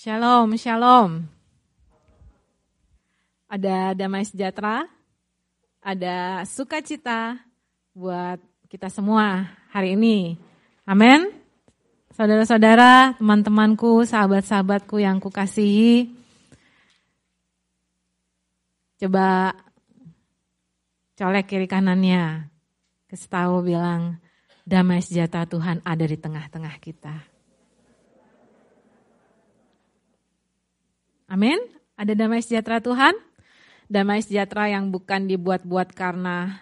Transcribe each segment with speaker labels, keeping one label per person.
Speaker 1: Shalom, shalom. Ada damai sejahtera, ada sukacita buat kita semua hari ini. Amin. Saudara-saudara, teman-temanku, sahabat-sahabatku yang kukasihi, coba colek kiri kanannya, kasih tahu bilang, damai sejahtera Tuhan ada di tengah-tengah kita. Amin. Ada damai sejahtera Tuhan. Damai sejahtera yang bukan dibuat-buat karena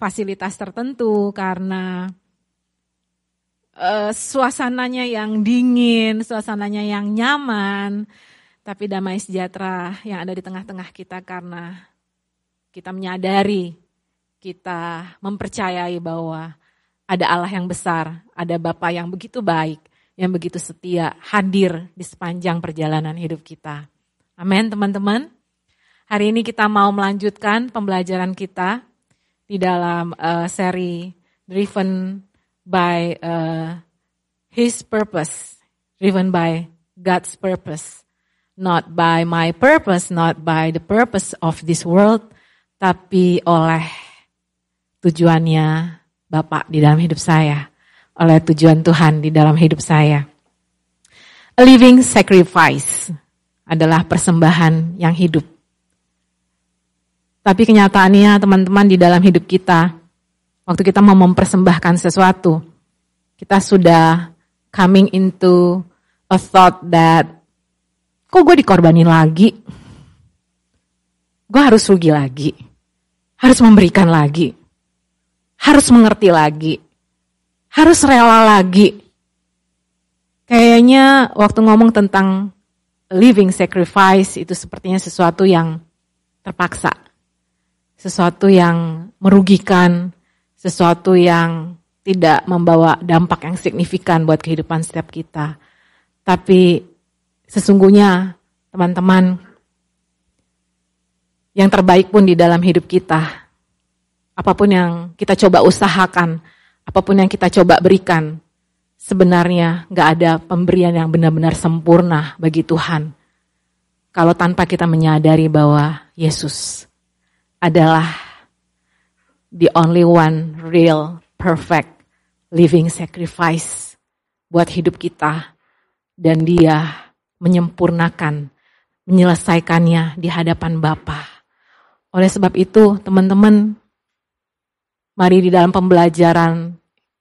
Speaker 1: fasilitas tertentu, karena uh, suasananya yang dingin, suasananya yang nyaman, tapi damai sejahtera yang ada di tengah-tengah kita karena kita menyadari, kita mempercayai bahwa ada Allah yang besar, ada Bapa yang begitu baik, yang begitu setia, hadir di sepanjang perjalanan hidup kita. Amin teman-teman. Hari ini kita mau melanjutkan pembelajaran kita di dalam uh, seri Driven by uh, His Purpose, Driven by God's Purpose, not by my purpose, not by the purpose of this world, tapi oleh tujuannya Bapak di dalam hidup saya, oleh tujuan Tuhan di dalam hidup saya. A living sacrifice adalah persembahan yang hidup. Tapi kenyataannya teman-teman di dalam hidup kita, waktu kita mau mempersembahkan sesuatu, kita sudah coming into a thought that, kok gue dikorbanin lagi? Gue harus rugi lagi. Harus memberikan lagi. Harus mengerti lagi. Harus rela lagi. Kayaknya waktu ngomong tentang living sacrifice itu sepertinya sesuatu yang terpaksa sesuatu yang merugikan, sesuatu yang tidak membawa dampak yang signifikan buat kehidupan setiap kita. Tapi sesungguhnya teman-teman, yang terbaik pun di dalam hidup kita, apa pun yang kita coba usahakan, apa pun yang kita coba berikan, sebenarnya gak ada pemberian yang benar-benar sempurna bagi Tuhan. Kalau tanpa kita menyadari bahwa Yesus adalah the only one real, perfect, living sacrifice buat hidup kita. Dan dia menyempurnakan, menyelesaikannya di hadapan Bapa. Oleh sebab itu, teman-teman, mari di dalam pembelajaran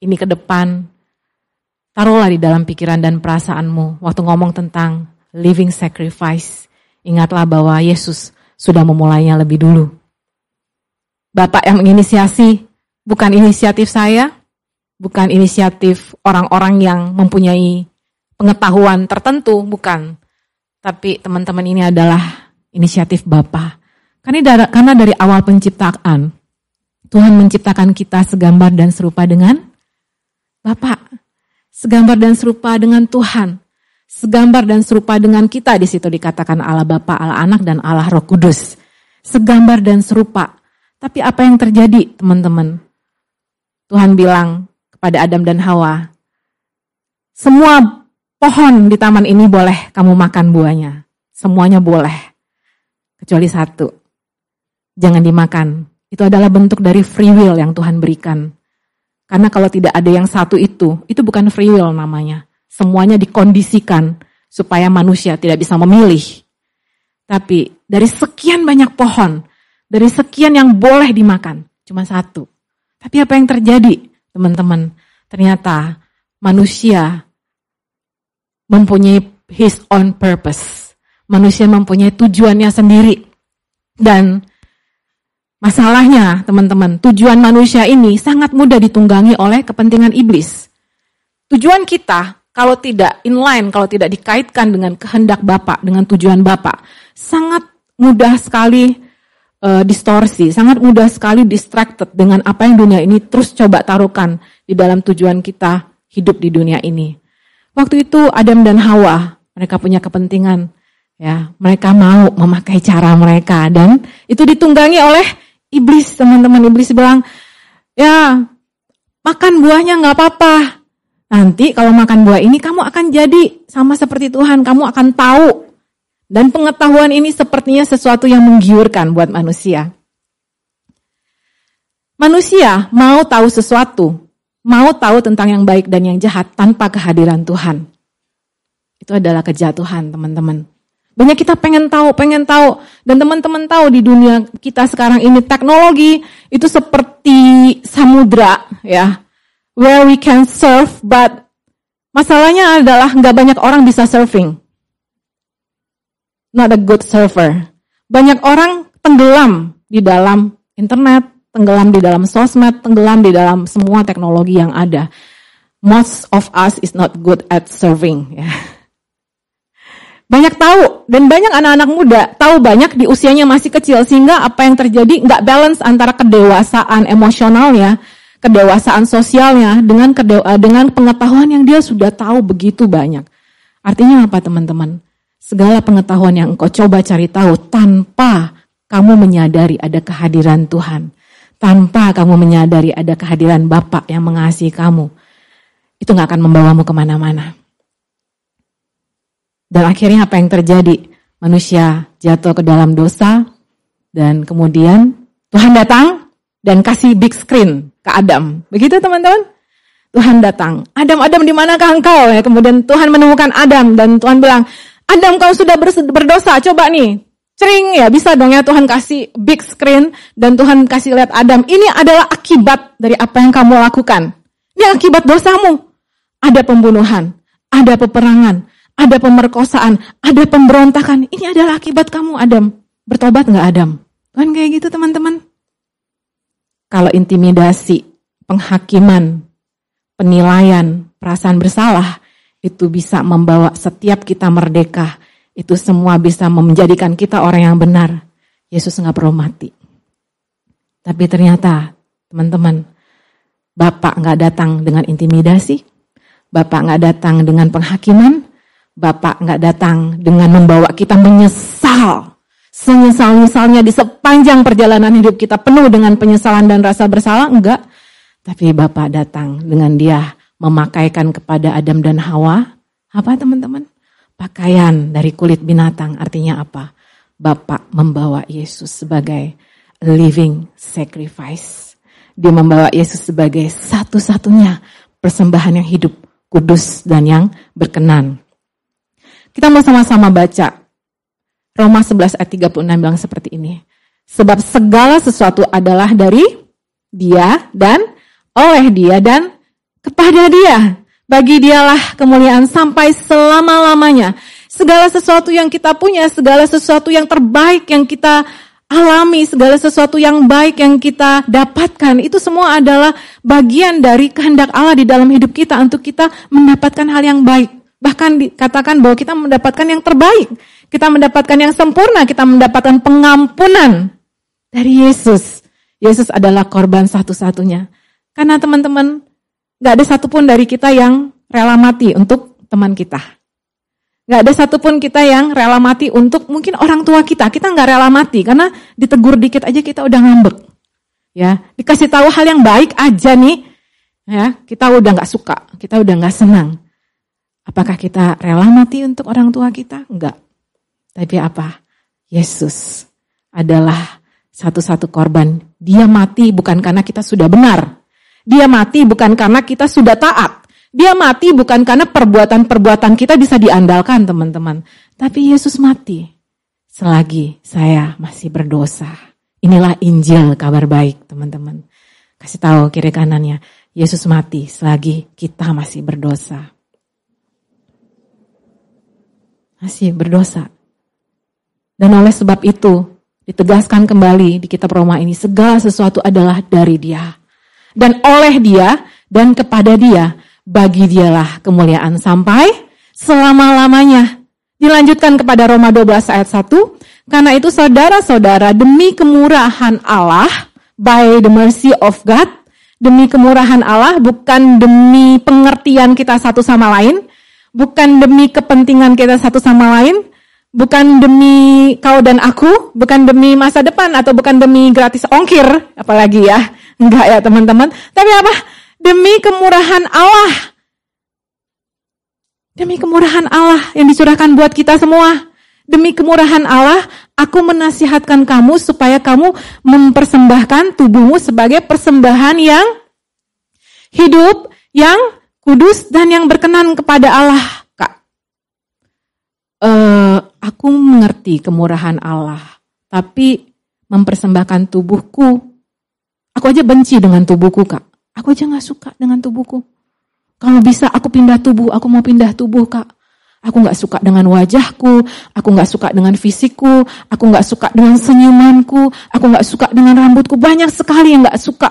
Speaker 1: ini ke depan, taruhlah di dalam pikiran dan perasaanmu waktu ngomong tentang living sacrifice. Ingatlah bahwa Yesus sudah memulainya lebih dulu. Bapak yang menginisiasi, bukan inisiatif saya, bukan inisiatif orang-orang yang mempunyai pengetahuan tertentu, bukan. Tapi teman-teman ini adalah inisiatif Bapak. Karena dari awal penciptaan, Tuhan menciptakan kita segambar dan serupa dengan Bapak. Segambar dan serupa dengan Tuhan. Segambar dan serupa dengan kita di situ dikatakan Allah Bapa, Allah Anak dan Allah Roh Kudus. Segambar dan serupa. Tapi apa yang terjadi teman-teman? Tuhan bilang kepada Adam dan Hawa, semua pohon di taman ini boleh kamu makan buahnya. Semuanya boleh. Kecuali satu. Jangan dimakan. Itu adalah bentuk dari free will yang Tuhan berikan. Karena kalau tidak ada yang satu itu, itu bukan free will namanya. Semuanya dikondisikan supaya manusia tidak bisa memilih. Tapi dari sekian banyak pohon, dari sekian yang boleh dimakan, cuma satu. Tapi apa yang terjadi, teman-teman? Ternyata manusia mempunyai his own purpose. Manusia mempunyai tujuannya sendiri. Dan masalahnya, teman-teman, tujuan manusia ini sangat mudah ditunggangi oleh kepentingan iblis. Tujuan kita kalau tidak inline, kalau tidak dikaitkan dengan kehendak Bapak, dengan tujuan Bapak, sangat mudah sekali uh, distorsi, sangat mudah sekali distracted dengan apa yang dunia ini terus coba taruhkan di dalam tujuan kita hidup di dunia ini. Waktu itu Adam dan Hawa, mereka punya kepentingan, ya, mereka mau memakai cara mereka dan itu ditunggangi oleh iblis, teman-teman iblis bilang, ya makan buahnya nggak apa-apa, Nanti kalau makan buah ini kamu akan jadi sama seperti Tuhan, kamu akan tahu. Dan pengetahuan ini sepertinya sesuatu yang menggiurkan buat manusia. Manusia mau tahu sesuatu, mau tahu tentang yang baik dan yang jahat tanpa kehadiran Tuhan. Itu adalah kejatuhan, teman-teman. Banyak kita pengen tahu, pengen tahu. Dan teman-teman tahu di dunia kita sekarang ini teknologi itu seperti samudra ya. Where we can surf, but masalahnya adalah nggak banyak orang bisa surfing. Not a good surfer. Banyak orang tenggelam di dalam internet, tenggelam di dalam sosmed, tenggelam di dalam semua teknologi yang ada. Most of us is not good at surfing. Ya banyak tahu dan banyak anak-anak muda tahu banyak di usianya masih kecil sehingga apa yang terjadi nggak balance antara kedewasaan emosionalnya, kedewasaan sosialnya dengan kedewa, dengan pengetahuan yang dia sudah tahu begitu banyak. Artinya apa teman-teman? Segala pengetahuan yang engkau coba cari tahu tanpa kamu menyadari ada kehadiran Tuhan, tanpa kamu menyadari ada kehadiran Bapak yang mengasihi kamu, itu nggak akan membawamu ke mana-mana. Dan akhirnya apa yang terjadi? Manusia jatuh ke dalam dosa dan kemudian Tuhan datang dan kasih big screen ke Adam. Begitu teman-teman? Tuhan datang. Adam, Adam di manakah engkau? Ya, kemudian Tuhan menemukan Adam dan Tuhan bilang, Adam kau sudah berdosa, coba nih. Cering ya, bisa dong ya Tuhan kasih big screen dan Tuhan kasih lihat Adam. Ini adalah akibat dari apa yang kamu lakukan. Ini akibat dosamu. Ada pembunuhan, ada peperangan, ada pemerkosaan, ada pemberontakan. Ini adalah akibat kamu, Adam. Bertobat nggak Adam? Kan kayak gitu teman-teman. Kalau intimidasi, penghakiman, penilaian, perasaan bersalah, itu bisa membawa setiap kita merdeka. Itu semua bisa menjadikan kita orang yang benar. Yesus nggak perlu mati. Tapi ternyata, teman-teman, Bapak nggak datang dengan intimidasi, Bapak nggak datang dengan penghakiman, Bapak nggak datang dengan membawa kita menyesal. Senyesal-nyesalnya di sepanjang perjalanan hidup kita penuh dengan penyesalan dan rasa bersalah, enggak. Tapi Bapak datang dengan dia memakaikan kepada Adam dan Hawa. Apa teman-teman? Pakaian dari kulit binatang artinya apa? Bapak membawa Yesus sebagai living sacrifice. Dia membawa Yesus sebagai satu-satunya persembahan yang hidup, kudus, dan yang berkenan kita mau sama-sama baca. Roma 11 ayat 36 bilang seperti ini. Sebab segala sesuatu adalah dari dia dan oleh dia dan kepada dia. Bagi dialah kemuliaan sampai selama-lamanya. Segala sesuatu yang kita punya, segala sesuatu yang terbaik yang kita alami, segala sesuatu yang baik yang kita dapatkan, itu semua adalah bagian dari kehendak Allah di dalam hidup kita untuk kita mendapatkan hal yang baik. Bahkan dikatakan bahwa kita mendapatkan yang terbaik. Kita mendapatkan yang sempurna. Kita mendapatkan pengampunan dari Yesus. Yesus adalah korban satu-satunya. Karena teman-teman, gak ada satupun dari kita yang rela mati untuk teman kita. Gak ada satupun kita yang rela mati untuk mungkin orang tua kita. Kita gak rela mati karena ditegur dikit aja kita udah ngambek. Ya, dikasih tahu hal yang baik aja nih, ya kita udah nggak suka, kita udah nggak senang. Apakah kita rela mati untuk orang tua kita? Enggak. Tapi apa? Yesus adalah satu-satu korban. Dia mati bukan karena kita sudah benar. Dia mati bukan karena kita sudah taat. Dia mati bukan karena perbuatan-perbuatan kita bisa diandalkan teman-teman. Tapi Yesus mati selagi saya masih berdosa. Inilah Injil kabar baik teman-teman. Kasih tahu kiri kanannya. Yesus mati selagi kita masih berdosa. Masih berdosa. Dan oleh sebab itu, ditegaskan kembali di kitab Roma ini, segala sesuatu adalah dari dia. Dan oleh dia, dan kepada dia, bagi dialah kemuliaan sampai selama-lamanya. Dilanjutkan kepada Roma 12 ayat 1, karena itu saudara-saudara demi kemurahan Allah, by the mercy of God, demi kemurahan Allah, bukan demi pengertian kita satu sama lain, bukan demi kepentingan kita satu sama lain, bukan demi kau dan aku, bukan demi masa depan atau bukan demi gratis ongkir, apalagi ya. Enggak ya teman-teman. Tapi apa? Demi kemurahan Allah. Demi kemurahan Allah yang dicurahkan buat kita semua. Demi kemurahan Allah, aku menasihatkan kamu supaya kamu mempersembahkan tubuhmu sebagai persembahan yang hidup, yang kudus, dan yang berkenan kepada Allah. Kak, uh, aku mengerti kemurahan Allah, tapi mempersembahkan tubuhku, aku aja benci dengan tubuhku, Kak. Aku aja gak suka dengan tubuhku. Kalau bisa aku pindah tubuh, aku mau pindah tubuh, Kak. Aku gak suka dengan wajahku, aku gak suka dengan fisikku, aku gak suka dengan senyumanku, aku gak suka dengan rambutku. Banyak sekali yang gak suka.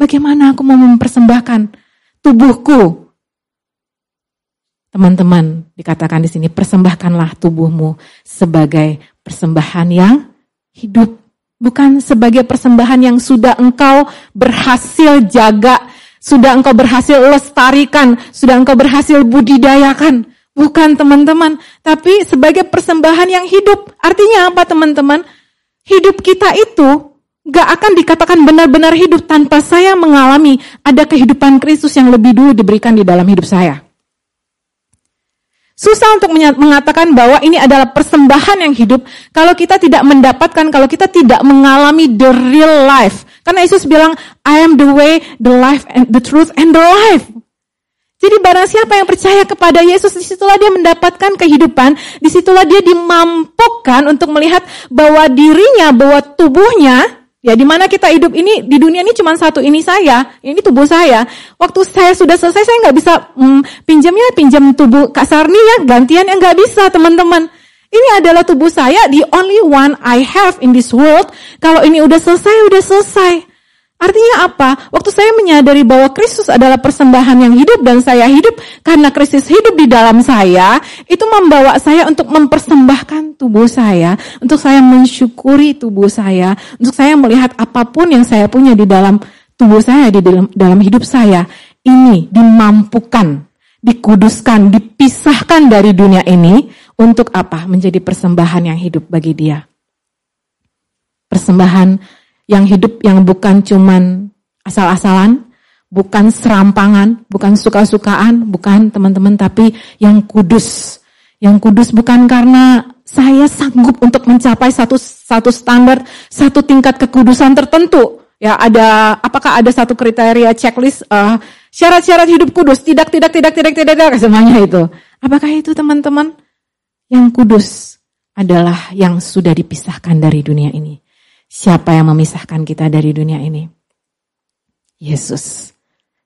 Speaker 1: Bagaimana aku mau mempersembahkan tubuhku? Teman-teman, dikatakan di sini, persembahkanlah tubuhmu sebagai persembahan yang hidup. Bukan sebagai persembahan yang sudah engkau berhasil jaga, sudah engkau berhasil lestarikan, sudah engkau berhasil budidayakan. Bukan teman-teman, tapi sebagai persembahan yang hidup. Artinya apa teman-teman? Hidup kita itu gak akan dikatakan benar-benar hidup tanpa saya mengalami ada kehidupan Kristus yang lebih dulu diberikan di dalam hidup saya. Susah untuk mengatakan bahwa ini adalah persembahan yang hidup kalau kita tidak mendapatkan, kalau kita tidak mengalami the real life. Karena Yesus bilang, I am the way, the life, and the truth, and the life. Jadi barang siapa yang percaya kepada Yesus, di situlah dia mendapatkan kehidupan, di situlah dia dimampukan untuk melihat bahwa dirinya, bahwa tubuhnya, Ya, di mana kita hidup ini di dunia ini cuma satu ini saya, ini tubuh saya. Waktu saya sudah selesai, saya nggak bisa hmm, pinjamnya pinjam tubuh Kak Sarni ya, gantian yang nggak bisa teman-teman. Ini adalah tubuh saya, the only one I have in this world. Kalau ini udah selesai, udah selesai. Artinya apa? Waktu saya menyadari bahwa Kristus adalah persembahan yang hidup dan saya hidup karena Kristus hidup di dalam saya, itu membawa saya untuk mempersembahkan tubuh saya, untuk saya mensyukuri tubuh saya, untuk saya melihat apa pun yang saya punya di dalam tubuh saya, di dalam, dalam hidup saya, ini dimampukan, dikuduskan, dipisahkan dari dunia ini untuk apa? Menjadi persembahan yang hidup bagi dia. Persembahan yang hidup yang bukan cuman asal-asalan, bukan serampangan, bukan suka-sukaan, bukan teman-teman, tapi yang kudus. Yang kudus bukan karena saya sanggup untuk mencapai satu satu standar, satu tingkat kekudusan tertentu. Ya, ada apakah ada satu kriteria checklist uh, syarat-syarat hidup kudus? Tidak, tidak, tidak, tidak, tidak, tidak, semuanya itu. Apakah itu teman-teman? Yang kudus adalah yang sudah dipisahkan dari dunia ini. Siapa yang memisahkan kita dari dunia ini? Yesus.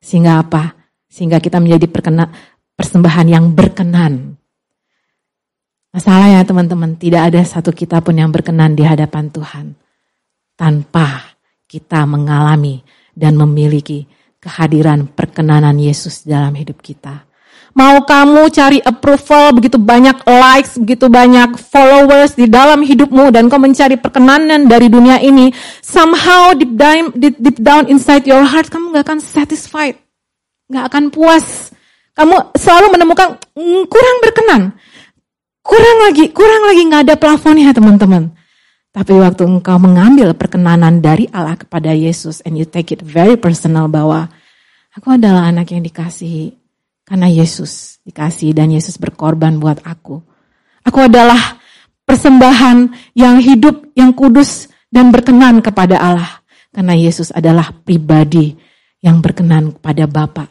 Speaker 1: Sehingga apa? Sehingga kita menjadi perkena, persembahan yang berkenan. Masalahnya teman-teman, tidak ada satu kita pun yang berkenan di hadapan Tuhan. Tanpa kita mengalami dan memiliki kehadiran perkenanan Yesus dalam hidup kita. Mau kamu cari approval, begitu banyak likes, begitu banyak followers di dalam hidupmu dan kau mencari perkenanan dari dunia ini, somehow deep down, deep, down inside your heart kamu gak akan satisfied, gak akan puas. Kamu selalu menemukan mm, kurang berkenan, kurang lagi, kurang lagi gak ada plafonnya teman-teman. Tapi waktu engkau mengambil perkenanan dari Allah kepada Yesus and you take it very personal bahwa aku adalah anak yang dikasihi, karena Yesus dikasih dan Yesus berkorban buat aku. Aku adalah persembahan yang hidup, yang kudus dan berkenan kepada Allah. Karena Yesus adalah pribadi yang berkenan kepada Bapa.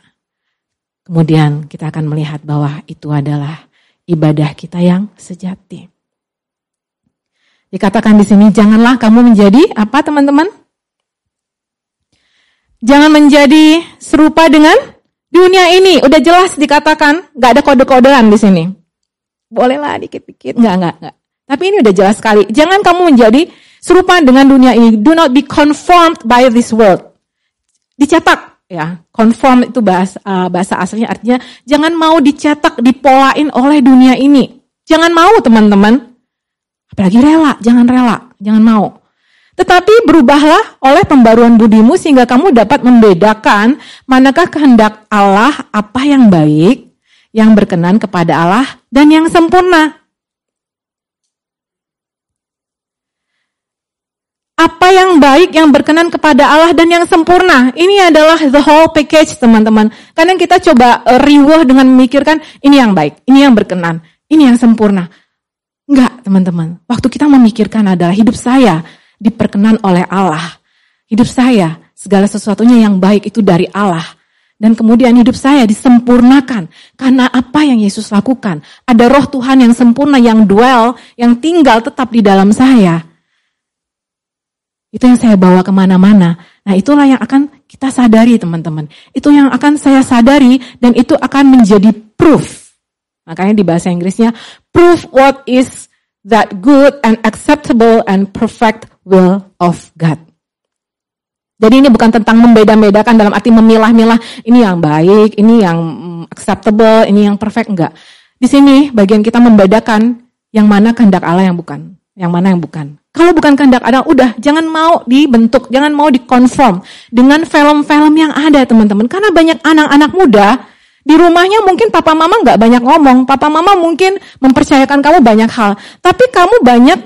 Speaker 1: Kemudian kita akan melihat bahwa itu adalah ibadah kita yang sejati. Dikatakan di sini, janganlah kamu menjadi apa teman-teman? Jangan menjadi serupa dengan Dunia ini udah jelas dikatakan, nggak ada kode-kodean di sini. Bolehlah dikit-dikit, nggak, nggak, nggak. Tapi ini udah jelas sekali. Jangan kamu menjadi serupa dengan dunia ini. Do not be conformed by this world. Dicetak, ya. Conform itu bahasa, uh, bahasa aslinya artinya jangan mau dicetak, dipolain oleh dunia ini. Jangan mau teman-teman. Apalagi rela, jangan rela, jangan mau. Tetapi berubahlah oleh pembaruan budimu sehingga kamu dapat membedakan manakah kehendak Allah, apa yang baik, yang berkenan kepada Allah, dan yang sempurna. apa yang baik, yang berkenan kepada Allah dan yang sempurna. Ini adalah the whole package, teman-teman. Kadang kita coba uh, riwah dengan memikirkan ini yang baik, ini yang berkenan, ini yang sempurna. Enggak, teman-teman. Waktu kita memikirkan adalah hidup saya diperkenan oleh Allah. Hidup saya, segala sesuatunya yang baik itu dari Allah. Dan kemudian hidup saya disempurnakan karena apa yang Yesus lakukan. Ada roh Tuhan yang sempurna, yang dwell, yang tinggal tetap di dalam saya. Itu yang saya bawa ke mana-mana. Nah itulah yang akan kita sadari teman-teman. Itu yang akan saya sadari dan itu akan menjadi proof. Makanya di bahasa Inggrisnya, proof what is that good and acceptable and perfect will of God. Jadi ini bukan tentang membeda-bedakan dalam arti memilah-milah ini yang baik, ini yang mm, acceptable, ini yang perfect enggak. Di sini bagian kita membedakan yang mana kehendak Allah yang bukan, yang mana yang bukan. Kalau bukan kehendak ada, udah jangan mau dibentuk, jangan mau dikonform dengan film-film yang ada teman-teman. Karena banyak anak-anak muda di rumahnya mungkin papa mama nggak banyak ngomong, papa mama mungkin mempercayakan kamu banyak hal, tapi kamu banyak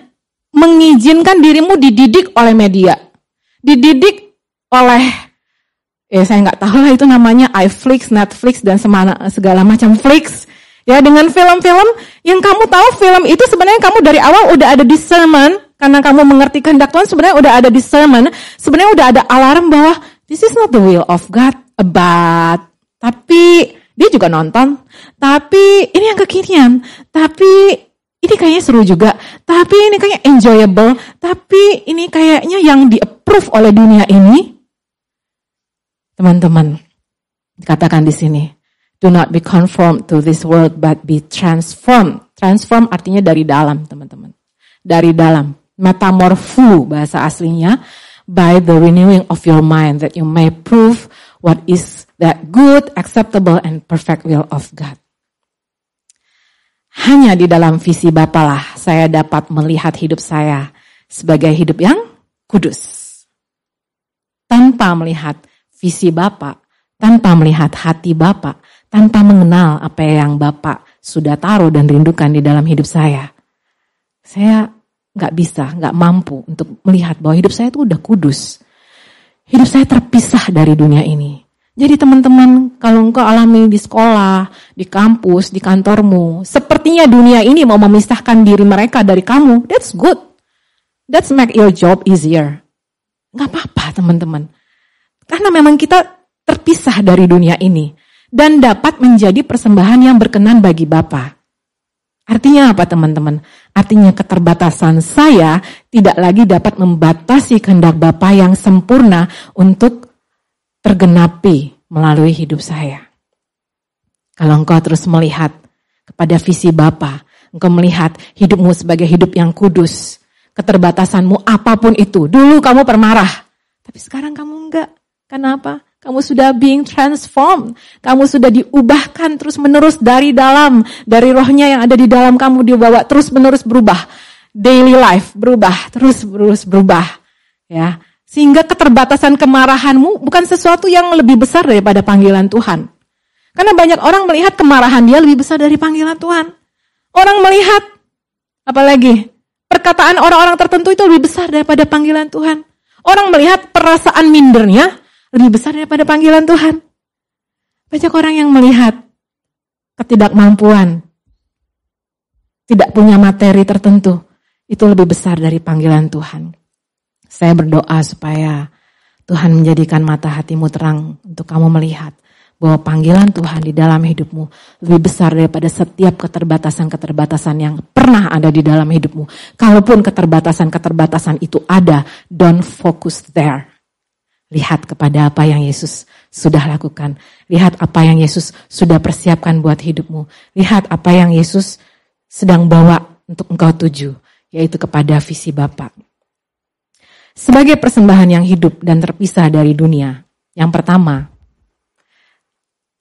Speaker 1: mengizinkan dirimu dididik oleh media, dididik oleh ya saya nggak tahu lah itu namanya iFlix, Netflix dan semana, segala macam flix. Ya dengan film-film yang kamu tahu film itu sebenarnya kamu dari awal udah ada discernment karena kamu mengerti kehendak Tuhan, sebenarnya udah ada discernment, sebenarnya udah ada alarm bahwa this is not the will of God, but tapi dia juga nonton, tapi ini yang kekinian, tapi ini kayaknya seru juga, tapi ini kayaknya enjoyable, tapi ini kayaknya yang di-approve oleh dunia ini. Teman-teman, dikatakan di sini, do not be conformed to this world, but be transformed. Transform artinya dari dalam, teman-teman. Dari dalam metamorfu bahasa aslinya by the renewing of your mind that you may prove what is that good, acceptable and perfect will of God. Hanya di dalam visi Bapa lah saya dapat melihat hidup saya sebagai hidup yang kudus. Tanpa melihat visi Bapak, tanpa melihat hati Bapak, tanpa mengenal apa yang Bapak sudah taruh dan rindukan di dalam hidup saya. Saya nggak bisa, nggak mampu untuk melihat bahwa hidup saya itu udah kudus. Hidup saya terpisah dari dunia ini. Jadi teman-teman, kalau engkau alami di sekolah, di kampus, di kantormu, sepertinya dunia ini mau memisahkan diri mereka dari kamu, that's good. That's make your job easier. Nggak apa-apa teman-teman. Karena memang kita terpisah dari dunia ini dan dapat menjadi persembahan yang berkenan bagi Bapa. Artinya apa teman-teman? Artinya keterbatasan saya tidak lagi dapat membatasi kehendak Bapa yang sempurna untuk tergenapi melalui hidup saya. Kalau engkau terus melihat kepada visi Bapa, engkau melihat hidupmu sebagai hidup yang kudus, keterbatasanmu apa pun itu. Dulu kamu permarah, tapi sekarang kamu enggak. Kenapa? Kamu sudah being transformed. Kamu sudah diubahkan terus menerus dari dalam. Dari rohnya yang ada di dalam kamu dibawa terus menerus berubah. Daily life berubah, terus terus berubah. Ya, Sehingga keterbatasan kemarahanmu bukan sesuatu yang lebih besar daripada panggilan Tuhan. Karena banyak orang melihat kemarahan dia lebih besar dari panggilan Tuhan. Orang melihat, apalagi, perkataan orang-orang tertentu itu lebih besar daripada panggilan Tuhan. Orang melihat perasaan mindernya lebih besar daripada panggilan Tuhan. Banyak orang yang melihat ketidakmampuan, tidak punya materi tertentu, itu lebih besar dari panggilan Tuhan. Saya berdoa supaya Tuhan menjadikan mata hatimu terang untuk kamu melihat bahwa panggilan Tuhan di dalam hidupmu lebih besar daripada setiap keterbatasan-keterbatasan yang pernah ada di dalam hidupmu. Kalaupun keterbatasan-keterbatasan itu ada, don't focus there. Lihat kepada apa yang Yesus sudah lakukan. Lihat apa yang Yesus sudah persiapkan buat hidupmu. Lihat apa yang Yesus sedang bawa untuk engkau tuju, yaitu kepada visi Bapa. Sebagai persembahan yang hidup dan terpisah dari dunia, yang pertama,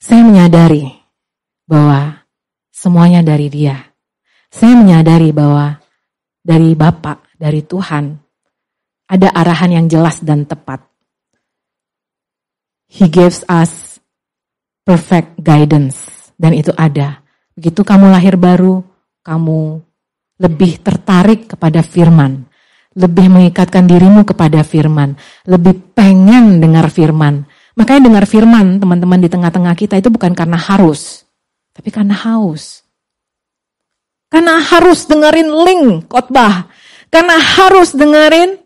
Speaker 1: saya menyadari bahwa semuanya dari Dia. Saya menyadari bahwa dari Bapak, dari Tuhan, ada arahan yang jelas dan tepat He gives us perfect guidance. Dan itu ada. Begitu kamu lahir baru, kamu lebih tertarik kepada firman. Lebih mengikatkan dirimu kepada firman, lebih pengen dengar firman. Makanya dengar firman teman-teman di tengah-tengah kita itu bukan karena harus, tapi karena haus. Karena harus dengerin link khotbah, karena harus dengerin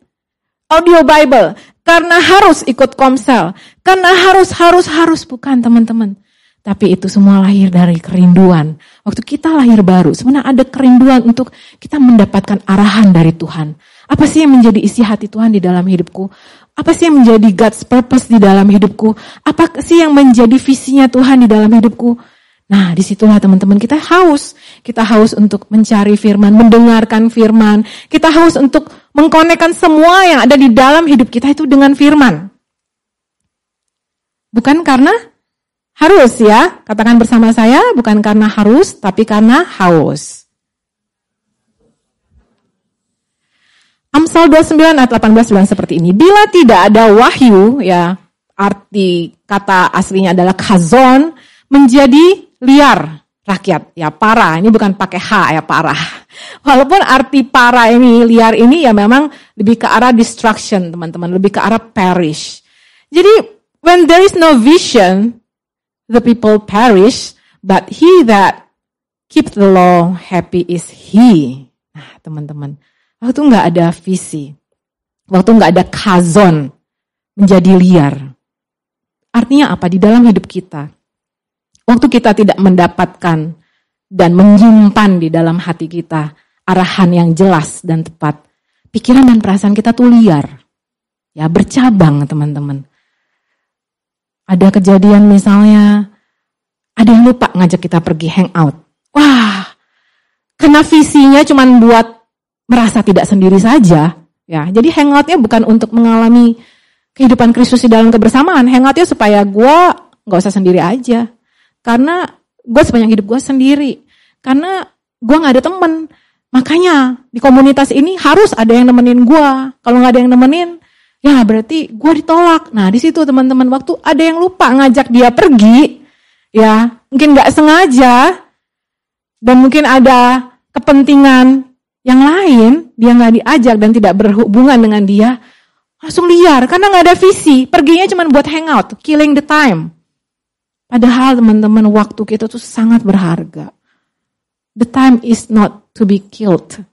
Speaker 1: audio Bible, karena harus ikut komsel, karena harus, harus, harus, bukan teman-teman. Tapi itu semua lahir dari kerinduan. Waktu kita lahir baru, sebenarnya ada kerinduan untuk kita mendapatkan arahan dari Tuhan. Apa sih yang menjadi isi hati Tuhan di dalam hidupku? Apa sih yang menjadi God's purpose di dalam hidupku? Apa sih yang menjadi visinya Tuhan di dalam hidupku? Nah, di situlah teman-teman kita haus. Kita haus untuk mencari firman, mendengarkan firman. Kita haus untuk mengkonekkan semua yang ada di dalam hidup kita itu dengan firman. Bukan karena harus ya, katakan bersama saya, bukan karena harus, tapi karena haus. Amsal 29 ayat 18 bilang seperti ini. Bila tidak ada wahyu, ya arti kata aslinya adalah kazon, menjadi liar rakyat. Ya para, ini bukan pakai H ya para. Walaupun arti para ini, liar ini ya memang lebih ke arah destruction teman-teman, lebih ke arah perish. Jadi when there is no vision, the people perish, but he that keep the law happy is he. Nah, teman-teman, waktu nggak ada visi, waktu nggak ada kazon, menjadi liar. Artinya apa? Di dalam hidup kita, waktu kita tidak mendapatkan dan menyimpan di dalam hati kita arahan yang jelas dan tepat, pikiran dan perasaan kita tuh liar. Ya, bercabang teman-teman. Ada kejadian misalnya, ada yang lupa ngajak kita pergi hangout. Wah, karena visinya cuma buat merasa tidak sendiri saja. Ya, jadi hangoutnya bukan untuk mengalami kehidupan Kristus di dalam kebersamaan. Hangoutnya supaya gue nggak usah sendiri aja. Karena gue sepanjang hidup gue sendiri. Karena gue nggak ada temen. Makanya di komunitas ini harus ada yang nemenin gue. Kalau nggak ada yang nemenin, Ya berarti gue ditolak. Nah di situ teman-teman waktu ada yang lupa ngajak dia pergi, ya mungkin nggak sengaja dan mungkin ada kepentingan yang lain dia nggak diajak dan tidak berhubungan dengan dia langsung liar karena nggak ada visi perginya cuma buat hangout killing the time padahal teman-teman waktu kita tuh sangat berharga the time is not to be killed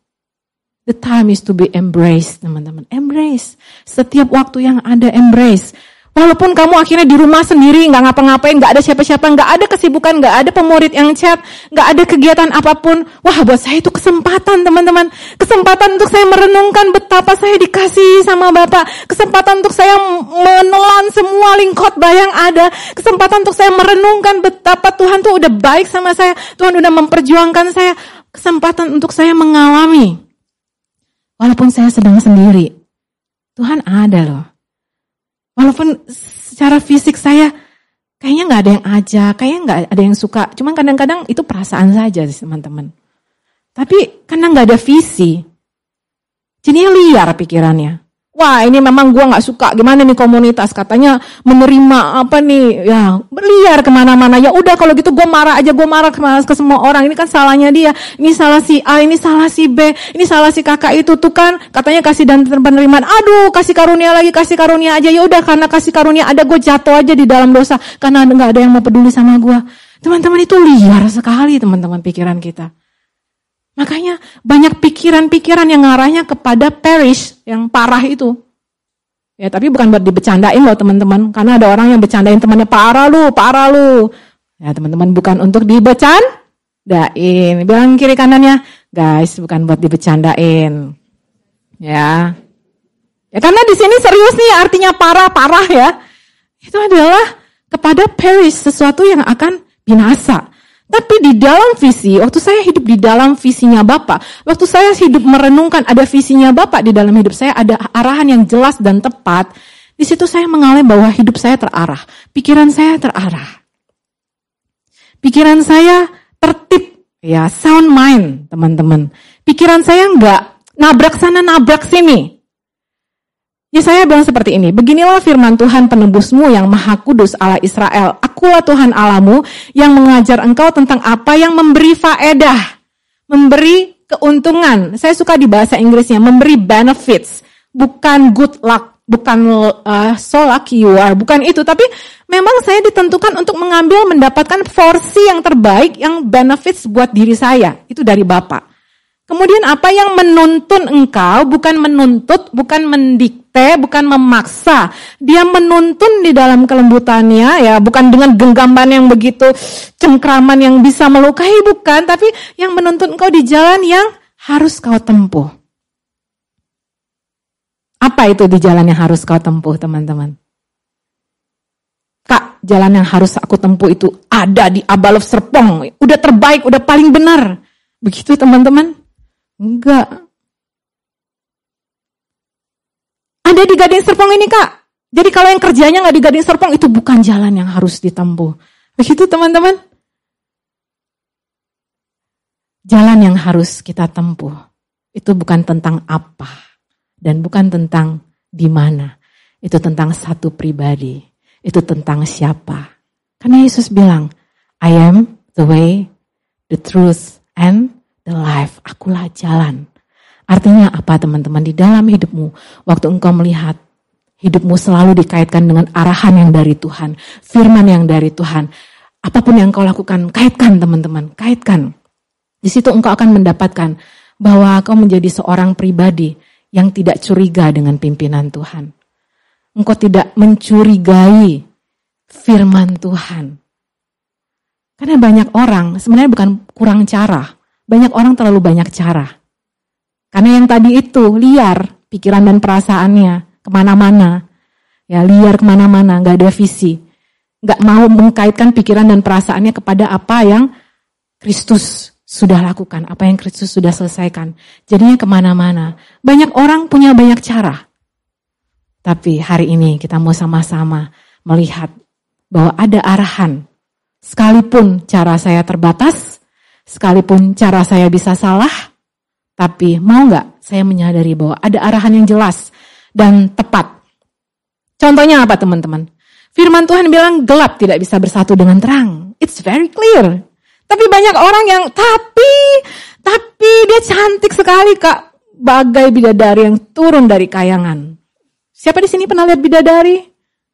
Speaker 1: The time is to be embraced, teman-teman. Embrace. Setiap waktu yang ada, embrace. Walaupun kamu akhirnya di rumah sendiri, nggak ngapa-ngapain, nggak ada siapa-siapa, nggak ada kesibukan, nggak ada pemurid yang chat, nggak ada kegiatan apa pun. Wah, buat saya itu kesempatan, teman-teman. Kesempatan untuk saya merenungkan betapa saya dikasih sama Bapak. Kesempatan untuk saya menelan semua lingkot bayang ada. Kesempatan untuk saya merenungkan betapa Tuhan tuh udah baik sama saya. Tuhan udah memperjuangkan saya. Kesempatan untuk saya mengalami Walaupun saya sedang sendiri, Tuhan ada loh. Walaupun secara fisik saya kayaknya nggak ada yang aja, kayaknya nggak ada yang suka. Cuman kadang-kadang itu perasaan saja teman-teman. Tapi karena nggak ada visi, jadinya liar pikirannya. Wah ini memang gue nggak suka. Gimana nih komunitas? Katanya menerima apa nih? Ya berliar ke mana-mana. Ya udah kalau gitu gue marah aja. Gue marah ke semua orang. Ini kan salahnya dia. Ini salah si A ini salah si B ini salah si kakak itu. Tuh kan katanya kasih dan penerimaan. Aduh kasih karunia lagi kasih karunia aja. Ya udah karena kasih karunia ada gue jatuh aja di dalam dosa. Karena nggak ada yang mau peduli sama gue teman-teman itu liar sekali teman-teman pikiran kita Makanya banyak pikiran-pikiran yang ngarahnya kepada perish yang parah itu. Ya, tapi bukan buat dibecandain loh teman-teman. Karena ada orang yang bercandain temannya parah lu, parah lu. Ya teman-teman bukan untuk dibecandain. Bilang kiri kanannya, guys bukan buat dibecandain. Ya. Ya karena di sini serius nih artinya parah-parah ya. Itu adalah kepada perish sesuatu yang akan binasa. Tapi di dalam visi, waktu saya hidup di dalam visinya Bapak, waktu saya hidup merenungkan ada visinya Bapak di dalam hidup saya, ada arahan yang jelas dan tepat, di situ saya mengalami bahwa hidup saya terarah, pikiran saya terarah. Pikiran saya tertib, ya sound mind teman-teman. Pikiran saya enggak nabrak sana nabrak sini. Yesaya bilang seperti ini, beginilah firman Tuhan penebusmu yang maha kudus Allah Israel. Akulah Tuhan Alamu yang mengajar engkau tentang apa yang memberi faedah. Memberi keuntungan. Saya suka di bahasa Inggrisnya, memberi benefits. Bukan good luck, bukan uh, so lucky you are, bukan itu. Tapi memang saya ditentukan untuk mengambil, mendapatkan porsi yang terbaik, yang benefits buat diri saya. Itu dari Bapak. Kemudian apa yang menuntun engkau, bukan menuntut, bukan mendikte, bukan memaksa. Dia menuntun di dalam kelembutannya, ya bukan dengan genggaman yang begitu cengkraman yang bisa melukai, bukan. Tapi yang menuntun engkau di jalan yang harus kau tempuh. Apa itu di jalan yang harus kau tempuh, teman-teman? Kak, jalan yang harus aku tempuh itu ada di Abalov Serpong. Udah terbaik, udah paling benar. Begitu teman-teman. Enggak. Ada di Gading Serpong ini kak. Jadi kalau yang kerjanya nggak di Gading Serpong itu bukan jalan yang harus ditempuh. Begitu teman-teman. Jalan yang harus kita tempuh itu bukan tentang apa dan bukan tentang di mana. Itu tentang satu pribadi. Itu tentang siapa. Karena Yesus bilang, I am the way, the truth, and the life, akulah jalan. Artinya apa teman-teman? Di dalam hidupmu, waktu engkau melihat hidupmu selalu dikaitkan dengan arahan yang dari Tuhan, firman yang dari Tuhan. Apa pun yang kau lakukan, kaitkan teman-teman, kaitkan. Di situ engkau akan mendapatkan bahwa kau menjadi seorang pribadi yang tidak curiga dengan pimpinan Tuhan. Engkau tidak mencurigai firman Tuhan. Karena banyak orang sebenarnya bukan kurang cara, banyak orang terlalu banyak cara. Karena yang tadi itu liar pikiran dan perasaannya ke mana-mana. Ya liar ke mana-mana, nggak ada visi. Nggak mau mengkaitkan pikiran dan perasaannya kepada apa yang Kristus sudah lakukan, apa yang Kristus sudah selesaikan. Jadinya ke mana-mana. Banyak orang punya banyak cara. Tapi hari ini kita mau sama-sama melihat bahwa ada arahan. Sekalipun cara saya terbatas, Sekalipun cara saya bisa salah, tapi mau nggak saya menyadari bahwa ada arahan yang jelas dan tepat. Contohnya apa teman-teman? Firman Tuhan bilang gelap tidak bisa bersatu dengan terang. It's very clear. Tapi banyak orang yang tapi tapi dia cantik sekali kak, bagai bidadari yang turun dari kayangan. Siapa di sini pernah lihat bidadari?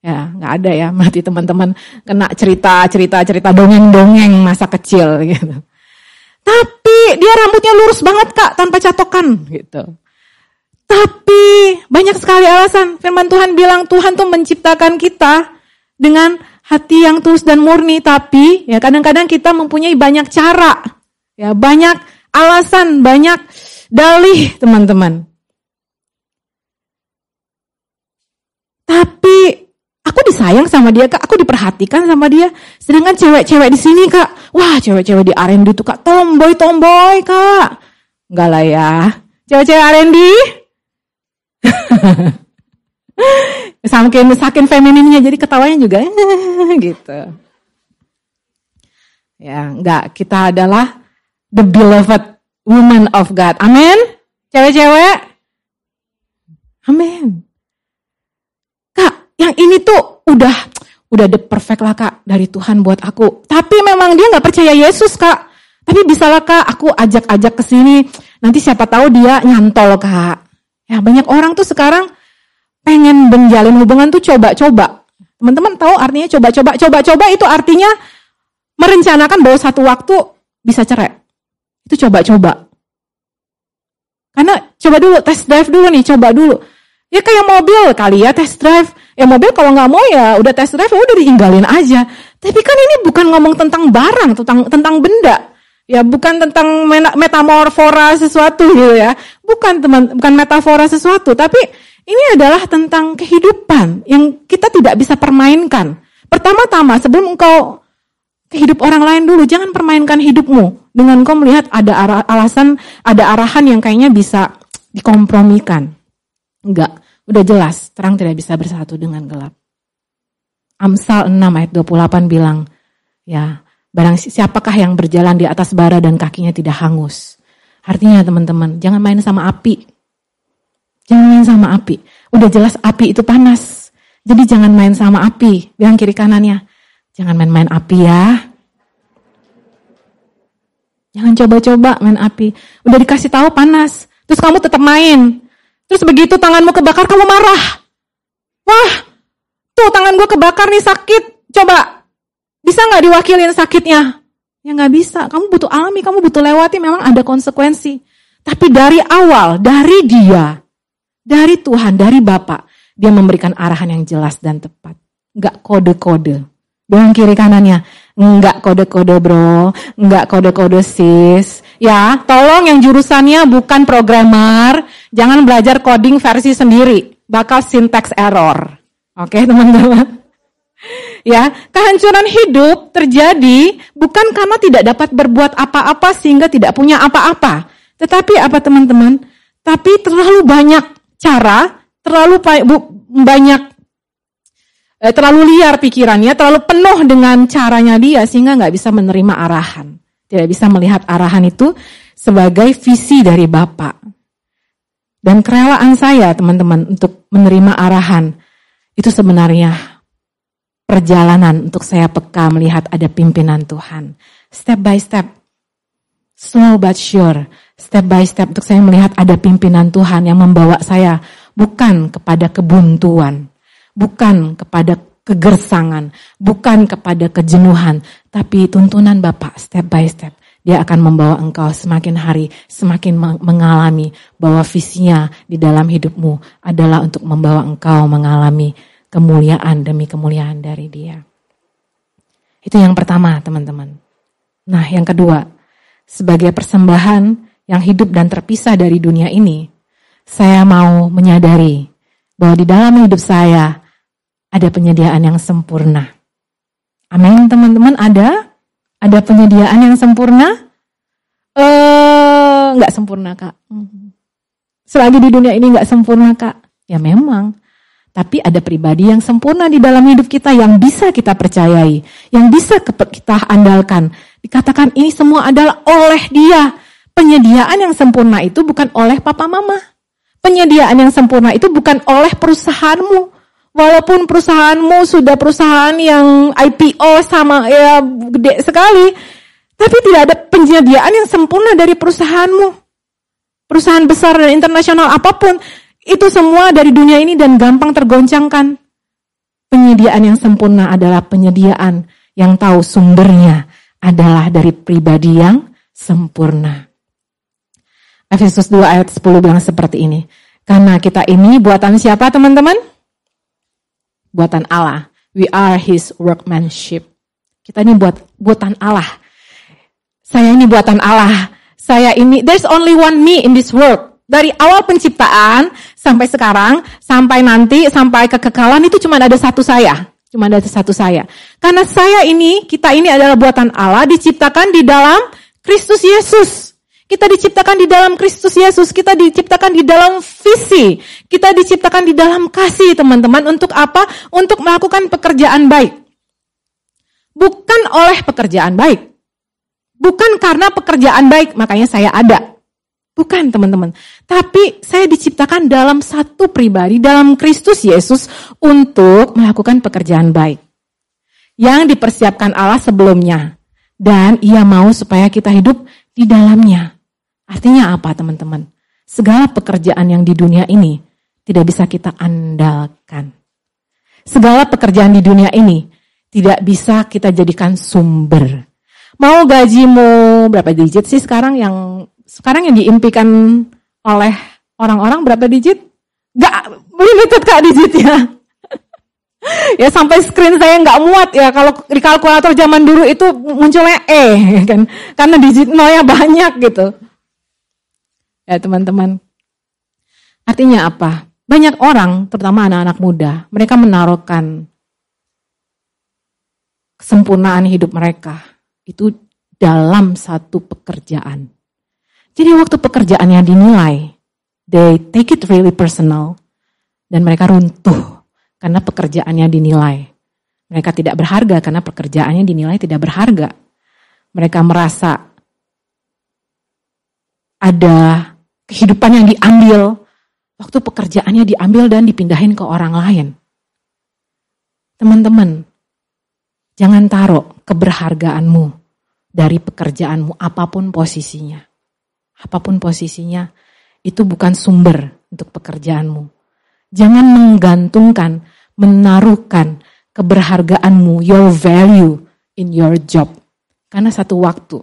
Speaker 1: Ya, nggak ada ya. Mati teman-teman kena cerita, cerita, cerita dongeng-dongeng masa kecil gitu. Tapi dia rambutnya lurus banget kak, tanpa catokan gitu. Tapi banyak sekali alasan. Firman Tuhan bilang Tuhan tuh menciptakan kita dengan hati yang tulus dan murni. Tapi ya kadang-kadang kita mempunyai banyak cara, ya banyak alasan, banyak dalih teman-teman. Tapi aku disayang sama dia kak, aku diperhatikan sama dia. Sedangkan cewek-cewek di sini kak, wah cewek-cewek di R&D tuh kak, tomboy tomboy kak. Enggak lah ya, cewek-cewek R&D. saking saking femininnya jadi ketawanya juga gitu. Ya, enggak, kita adalah the beloved woman of God. Amin. Cewek-cewek. Amin yang ini tuh udah udah the perfect lah kak dari Tuhan buat aku. Tapi memang dia nggak percaya Yesus kak. Tapi bisalah kak aku ajak-ajak ke sini. Nanti siapa tahu dia nyantol kak. Ya banyak orang tuh sekarang pengen menjalin hubungan tuh coba-coba. Teman-teman tahu artinya coba-coba. Coba-coba itu artinya merencanakan bahwa satu waktu bisa cerai. Itu coba-coba. Karena coba dulu, test drive dulu nih, coba dulu. Ya kayak mobil kali ya, test drive. Ya mobil kalau nggak mau ya udah test drive udah diinggalin aja. Tapi kan ini bukan ngomong tentang barang, tentang tentang benda. Ya bukan tentang metamorfora sesuatu gitu ya. Bukan teman, bukan metafora sesuatu, tapi ini adalah tentang kehidupan yang kita tidak bisa permainkan. Pertama-tama sebelum engkau kehidup orang lain dulu, jangan permainkan hidupmu dengan kau melihat ada alasan, ada arahan yang kayaknya bisa dikompromikan. Enggak. Udah jelas, terang tidak bisa bersatu dengan gelap. Amsal 6 ayat 28 bilang, ya, barang siapakah yang berjalan di atas bara dan kakinya tidak hangus. Artinya teman-teman, jangan main sama api. Jangan main sama api. Udah jelas api itu panas. Jadi jangan main sama api. Bilang kiri kanannya, jangan main-main api ya. Jangan coba-coba main api. Udah dikasih tahu panas, terus kamu tetap main. Terus begitu tanganmu kebakar, kamu marah. Wah, tuh tangan gue kebakar nih sakit. Coba, bisa nggak diwakilin sakitnya? Ya nggak bisa. Kamu butuh alami, kamu butuh lewati. Memang ada konsekuensi. Tapi dari awal, dari dia, dari Tuhan, dari Bapak, dia memberikan arahan yang jelas dan tepat. Nggak kode-kode. Dengan kiri kanannya, nggak kode-kode bro, nggak kode-kode sis. Ya, tolong yang jurusannya bukan programmer, jangan belajar coding versi sendiri, bakal syntax error. Oke teman-teman. Ya, kehancuran hidup terjadi bukan karena tidak dapat berbuat apa-apa sehingga tidak punya apa-apa. Tetapi apa teman-teman? Tapi terlalu banyak cara, terlalu banyak eh, terlalu liar pikirannya, terlalu penuh dengan caranya dia sehingga nggak bisa menerima arahan. Tidak bisa melihat arahan itu sebagai visi dari Bapak. Dan kerelaan saya teman-teman untuk menerima arahan itu sebenarnya perjalanan untuk saya peka melihat ada pimpinan Tuhan. Step by step, slow but sure, step by step untuk saya melihat ada pimpinan Tuhan yang membawa saya bukan kepada kebuntuan, bukan kepada kegersangan, bukan kepada kejenuhan, tapi tuntunan Bapak step by step. Dia akan membawa engkau semakin hari semakin mengalami bahwa visinya di dalam hidupmu adalah untuk membawa engkau mengalami kemuliaan demi kemuliaan dari dia. Itu yang pertama teman-teman. Nah yang kedua, sebagai persembahan yang hidup dan terpisah dari dunia ini, saya mau menyadari bahwa di dalam hidup saya ada penyediaan yang sempurna. Amin, teman-teman. Ada? Ada penyediaan yang sempurna? Eh, nggak sempurna, Kak. Selagi di dunia ini nggak sempurna, Kak. Ya memang. Tapi ada pribadi yang sempurna di dalam hidup kita yang bisa kita percayai, yang bisa kita andalkan. Dikatakan ini semua adalah oleh Dia. Penyediaan yang sempurna itu bukan oleh papa mama. Penyediaan yang sempurna itu bukan oleh perusahaanmu. Walaupun perusahaanmu sudah perusahaan yang IPO sama ya gede sekali, tapi tidak ada penyediaan yang sempurna dari perusahaanmu. Perusahaan besar dan internasional apa pun, itu semua dari dunia ini dan gampang tergoncangkan. Penyediaan yang sempurna adalah penyediaan yang tahu sumbernya adalah dari pribadi yang sempurna. Efesus 2 ayat 10 bilang seperti ini. Karena kita ini buatan siapa teman-teman? Buatan Allah. We are his workmanship. Kita ini buat buatan Allah. Saya ini buatan Allah. Saya ini, there's only one me in this world. Dari awal penciptaan sampai sekarang, sampai nanti, sampai kekekalan itu cuma ada satu saya. Cuma ada satu saya. Karena saya ini, kita ini adalah buatan Allah, diciptakan di dalam Kristus Yesus. Kita diciptakan di dalam Kristus Yesus, kita diciptakan di dalam visi, kita diciptakan di dalam kasih teman-teman. Untuk apa? Untuk melakukan pekerjaan baik. Bukan oleh pekerjaan baik. Bukan karena pekerjaan baik, makanya saya ada. Bukan teman-teman. Tapi saya diciptakan dalam satu pribadi, dalam Kristus Yesus untuk melakukan pekerjaan baik. Yang dipersiapkan Allah sebelumnya. Dan ia mau supaya kita hidup di dalamnya. Artinya apa teman-teman? Segala pekerjaan yang di dunia ini tidak bisa kita andalkan. Segala pekerjaan di dunia ini tidak bisa kita jadikan sumber. Mau gajimu berapa digit sih sekarang yang sekarang yang diimpikan oleh orang-orang berapa digit? Gak limited kak digitnya. ya sampai screen saya nggak muat ya kalau di kalkulator zaman dulu itu munculnya E kan karena digit nolnya banyak gitu. Ya teman-teman. Artinya apa? Banyak orang, terutama anak-anak muda, mereka menaruhkan kesempurnaan hidup mereka itu dalam satu pekerjaan. Jadi waktu pekerjaannya dinilai, they take it really personal, dan mereka runtuh karena pekerjaannya dinilai. Mereka tidak berharga karena pekerjaannya dinilai tidak berharga. Mereka merasa ada kehidupan yang diambil, waktu pekerjaannya diambil dan dipindahin ke orang lain. Teman-teman, jangan taruh keberhargaanmu dari pekerjaanmu apa pun posisinya. Apa pun posisinya, itu bukan sumber untuk pekerjaanmu. Jangan menggantungkan, menaruhkan keberhargaanmu, your value in your job. Karena satu waktu,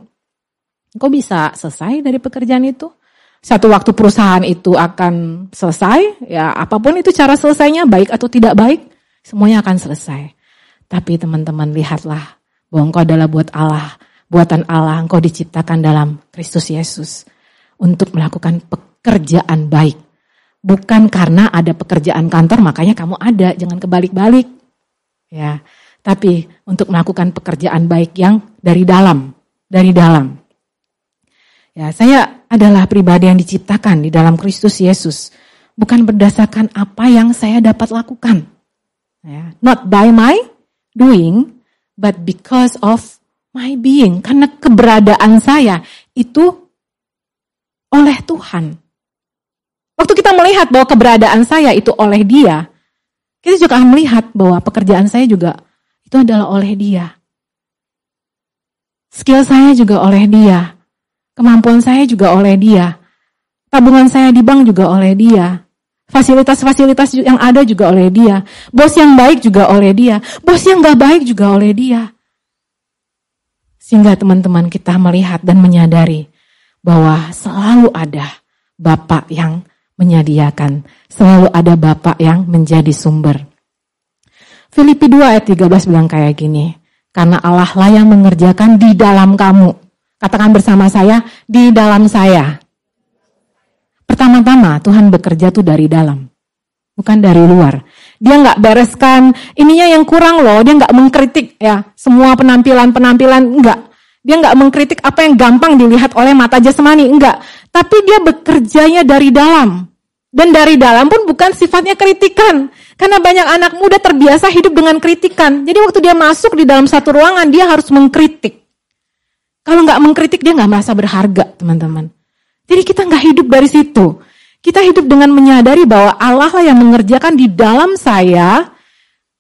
Speaker 1: kau bisa selesai dari pekerjaan itu. Satu waktu perusahaan itu akan selesai, ya apa pun itu cara selesainya, baik atau tidak baik, semuanya akan selesai. Tapi teman-teman lihatlah bahwa engkau adalah buat Allah, buatan Allah, engkau diciptakan dalam Kristus Yesus untuk melakukan pekerjaan baik. Bukan karena ada pekerjaan kantor makanya kamu ada, jangan kebalik-balik. Ya, tapi untuk melakukan pekerjaan baik yang dari dalam, dari dalam. Ya, saya adalah pribadi yang diciptakan di dalam Kristus Yesus, bukan berdasarkan apa yang saya dapat lakukan. Ya, not by my doing, but because of my being. Karena keberadaan saya itu oleh Tuhan. Waktu kita melihat bahwa keberadaan saya itu oleh dia, kita juga akan melihat bahwa pekerjaan saya juga itu adalah oleh dia. Skill saya juga oleh dia. Kemampuan saya juga oleh dia. Tabungan saya di bank juga oleh dia. Fasilitas-fasilitas yang ada juga oleh dia. Bos yang baik juga oleh dia. Bos yang gak baik juga oleh dia. Sehingga teman-teman kita melihat dan menyadari bahwa selalu ada Bapak yang menyediakan. Selalu ada Bapak yang menjadi sumber. Filipi 2 ayat 13 bilang kayak gini. Karena Allah lah yang mengerjakan di dalam kamu. Katakan bersama saya, di dalam saya. Pertama-tama Tuhan bekerja tuh dari dalam. Bukan dari luar. Dia nggak bereskan, ininya yang kurang loh. Dia nggak mengkritik ya semua penampilan-penampilan, enggak. Dia nggak mengkritik apa yang gampang dilihat oleh mata jasmani, enggak. Tapi dia bekerjanya dari dalam. Dan dari dalam pun bukan sifatnya kritikan. Karena banyak anak muda terbiasa hidup dengan kritikan. Jadi waktu dia masuk di dalam satu ruangan, dia harus mengkritik. Kalau nggak mengkritik, dia nggak merasa berharga, teman-teman. Jadi kita nggak hidup dari situ. Kita hidup dengan menyadari bahwa Allah lah yang mengerjakan di dalam saya,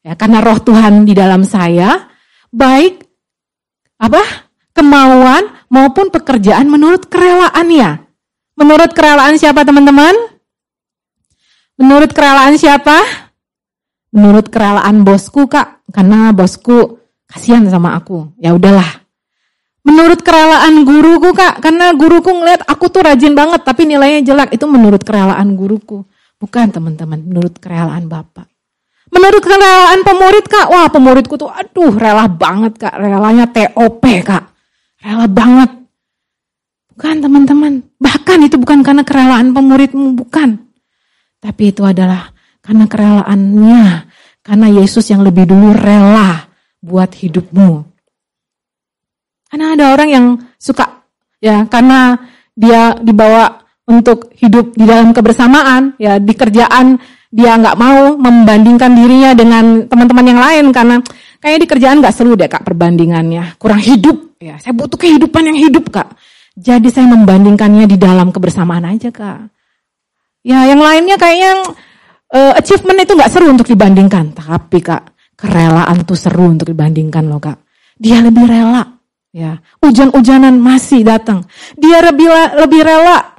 Speaker 1: ya karena roh Tuhan di dalam saya, baik apa kemauan maupun pekerjaan menurut kerelaannya. Menurut kerelaan siapa teman-teman? Menurut kerelaan siapa? Menurut kerelaan bosku kak, karena bosku kasihan sama aku. Ya udahlah. Menurut kerelaan guruku kak, karena guruku ngeliat aku tuh rajin banget tapi nilainya jelek. Itu menurut kerelaan guruku. Bukan teman-teman, menurut kerelaan bapak. Menurut kerelaan pemurid kak, wah pemuridku tuh aduh rela banget kak, relanya TOP kak. Rela banget. Bukan teman-teman. Bahkan itu bukan karena kerelaan pemuridmu, bukan. Tapi itu adalah karena kerelaannya. Karena Yesus yang lebih dulu rela buat hidupmu. Karena ada orang yang suka, ya karena dia dibawa untuk hidup di dalam kebersamaan, ya di kerjaan dia nggak mau membandingkan dirinya dengan teman-teman yang lain karena kayaknya di kerjaan nggak seru deh kak perbandingannya, kurang hidup. Ya, saya butuh kehidupan yang hidup kak. Jadi saya membandingkannya di dalam kebersamaan aja kak. Ya yang lainnya kayaknya uh, achievement itu nggak seru untuk dibandingkan. Tapi kak, kerelaan tuh seru untuk dibandingkan loh kak. Dia lebih rela. Ya, hujan-hujanan masih datang. Dia lebih lebih rela.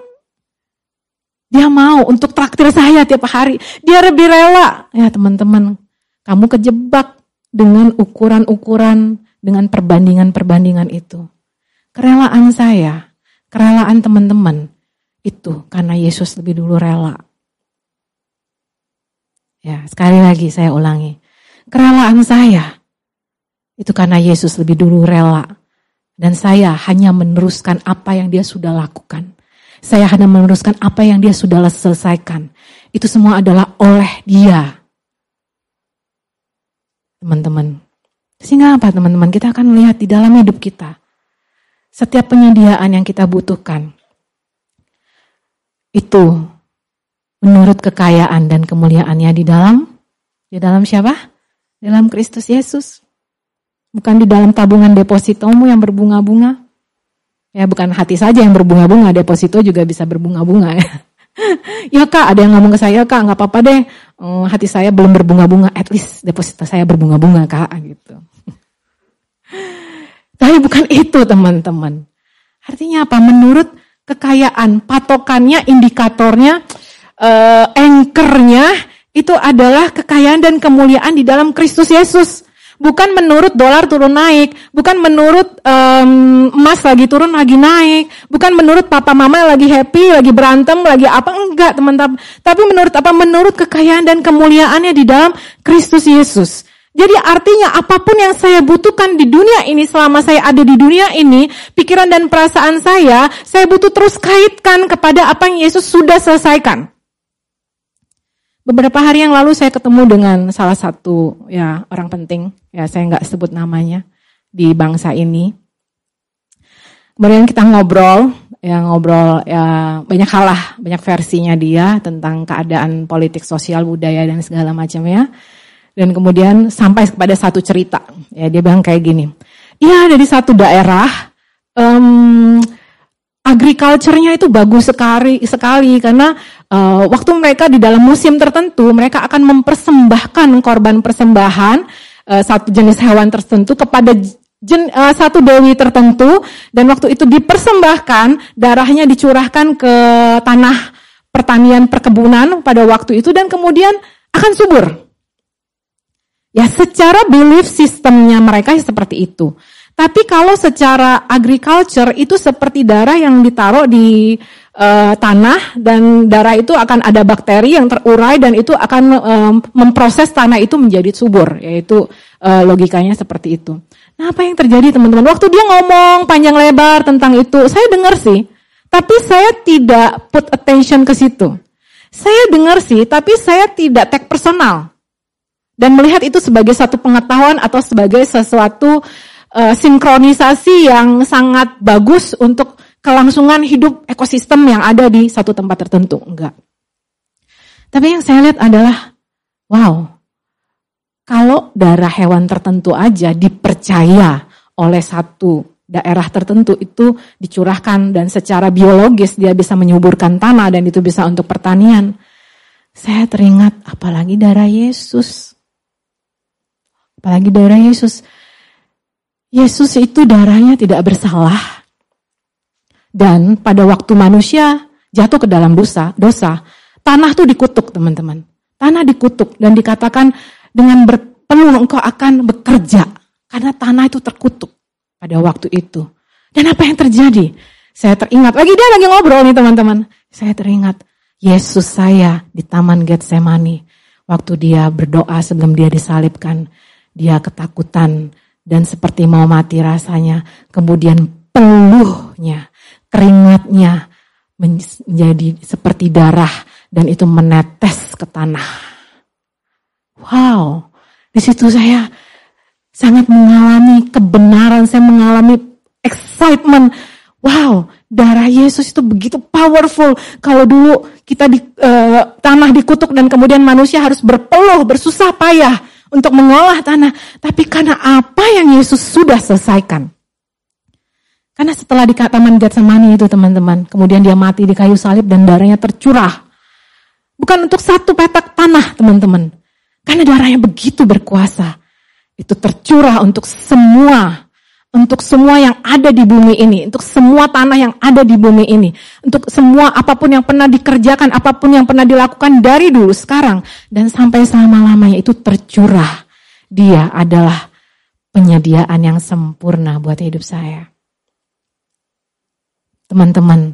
Speaker 1: Dia mau untuk traktir saya tiap hari. Dia lebih rela. Ya teman-teman, kamu kejebak dengan ukuran-ukuran, dengan perbandingan-perbandingan itu. Kerelaan saya Kerelaan teman-teman itu karena Yesus lebih dulu rela. Ya, sekali lagi saya ulangi. Kerelaan saya itu karena Yesus lebih dulu rela. Dan saya hanya meneruskan apa yang dia sudah lakukan. Saya hanya meneruskan apa yang dia sudah selesaikan. Itu semua adalah oleh dia. Teman-teman. Sehingga apa teman-teman? Kita akan melihat di dalam hidup kita setiap penyediaan yang kita butuhkan itu menurut kekayaan dan kemuliaannya di dalam di dalam siapa? Di dalam Kristus Yesus. Bukan di dalam tabungan depositomu yang berbunga-bunga. Ya bukan hati saja yang berbunga-bunga, deposito juga bisa berbunga-bunga ya. ya kak, ada yang ngomong ke saya, kak nggak apa-apa deh, oh, hati saya belum berbunga-bunga, at least deposito saya berbunga-bunga kak gitu. Tapi bukan itu teman-teman. Artinya apa? Menurut kekayaan, patokannya, indikatornya, anchornya itu adalah kekayaan dan kemuliaan di dalam Kristus Yesus. Bukan menurut dolar turun naik, bukan menurut um, emas lagi turun lagi naik, bukan menurut papa mama lagi happy, lagi berantem, lagi apa enggak teman-teman. Tapi menurut apa? Menurut kekayaan dan kemuliaannya di dalam Kristus Yesus. Jadi artinya apa pun yang saya butuhkan di dunia ini selama saya ada di dunia ini, pikiran dan perasaan saya, saya butuh terus kaitkan kepada apa yang Yesus sudah selesaikan. Beberapa hari yang lalu saya ketemu dengan salah satu ya orang penting, ya saya nggak sebut namanya di bangsa ini. Kemudian kita ngobrol, ya ngobrol ya banyak hal lah, banyak versinya dia tentang keadaan politik, sosial, budaya dan segala macamnya. Dan kemudian sampai kepada satu cerita. Ya, dia bilang kayak gini. Iya, ada di satu daerah, um, agriculture-nya itu bagus sekali, sekali karena uh, waktu mereka di dalam musim tertentu, mereka akan mempersembahkan korban persembahan uh, satu jenis hewan tertentu kepada jen, uh, satu dewi tertentu, dan waktu itu dipersembahkan, darahnya dicurahkan ke tanah pertanian perkebunan pada waktu itu, dan kemudian akan subur. Ya secara belief sistemnya mereka seperti itu. Tapi kalau secara agriculture itu seperti darah yang ditaruh di uh, tanah dan darah itu akan ada bakteri yang terurai dan itu akan um, memproses tanah itu menjadi subur, yaitu uh, logikanya seperti itu. Nah apa yang terjadi teman-teman? Waktu dia ngomong panjang lebar tentang itu, saya dengar sih, tapi saya tidak put attention ke situ. Saya dengar sih, tapi saya tidak take personal dan melihat itu sebagai satu pengetahuan atau sebagai sesuatu uh, sinkronisasi yang sangat bagus untuk kelangsungan hidup ekosistem yang ada di satu tempat tertentu. Enggak. Tapi yang saya lihat adalah, wow, kalau darah hewan tertentu aja dipercaya oleh satu daerah tertentu itu dicurahkan dan secara biologis dia bisa menyuburkan tanah dan itu bisa untuk pertanian. Saya teringat apalagi darah Yesus. Apalagi darah Yesus. Yesus itu darahnya tidak bersalah. Dan pada waktu manusia jatuh ke dalam dosa, dosa, tanah itu dikutuk teman-teman. Tanah dikutuk dan dikatakan dengan berpenuh engkau akan bekerja. Karena tanah itu terkutuk pada waktu itu. Dan apa yang terjadi? Saya teringat, lagi dia lagi ngobrol nih teman-teman. Saya teringat, Yesus saya di Taman Getsemani. Waktu dia berdoa sebelum dia disalibkan. Dia ketakutan dan seperti mau mati rasanya. Kemudian peluhnya, keringatnya menjadi seperti darah dan itu menetes ke tanah. Wow, di situ saya sangat mengalami kebenaran, saya mengalami excitement. Wow, darah Yesus itu begitu powerful. Kalau dulu kita di uh, tanah dikutuk dan kemudian manusia harus berpeluh, bersusah payah untuk mengolah tanah, tapi karena apa yang Yesus sudah selesaikan. Karena setelah di Taman Getsemani itu teman-teman, kemudian dia mati di kayu salib dan darahnya tercurah. Bukan untuk satu petak tanah teman-teman. Karena darahnya begitu berkuasa. Itu tercurah untuk semua untuk semua yang ada di bumi ini, untuk semua tanah yang ada di bumi ini, untuk semua apa pun yang pernah dikerjakan, apa pun yang pernah dilakukan dari dulu sekarang dan sampai selama-lamanya itu tercurah. Dia adalah penyediaan yang sempurna buat hidup saya. Teman-teman,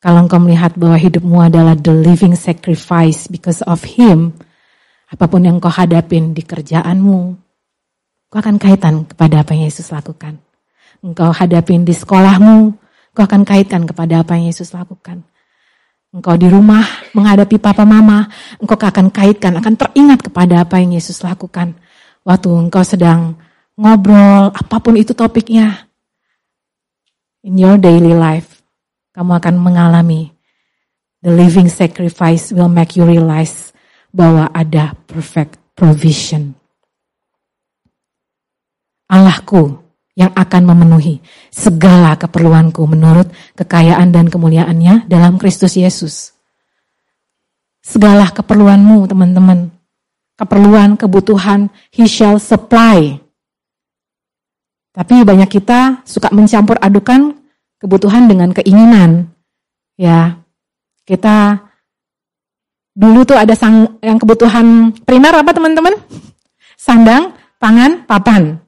Speaker 1: kalau engkau melihat bahwa hidupmu adalah the living sacrifice because of him, apa pun yang kau hadapin di kerjaanmu, Kau akan kaitan kepada apa yang Yesus lakukan. Engkau hadapin di sekolahmu, kau akan kaitkan kepada apa yang Yesus lakukan. Engkau di rumah menghadapi papa mama, engkau akan kaitkan, akan teringat kepada apa yang Yesus lakukan. Waktu engkau sedang ngobrol, apa pun itu topiknya. In your daily life, kamu akan mengalami the living sacrifice will make you realize bahwa ada perfect provision. Allahku yang akan memenuhi segala keperluanku menurut kekayaan dan kemuliaannya dalam Kristus Yesus. Segala keperluanmu teman-teman, keperluan, kebutuhan, He shall supply. Tapi banyak kita suka mencampur adukan kebutuhan dengan keinginan. Ya, kita dulu tuh ada sang, yang kebutuhan primer apa teman-teman? Sandang, pangan, papan.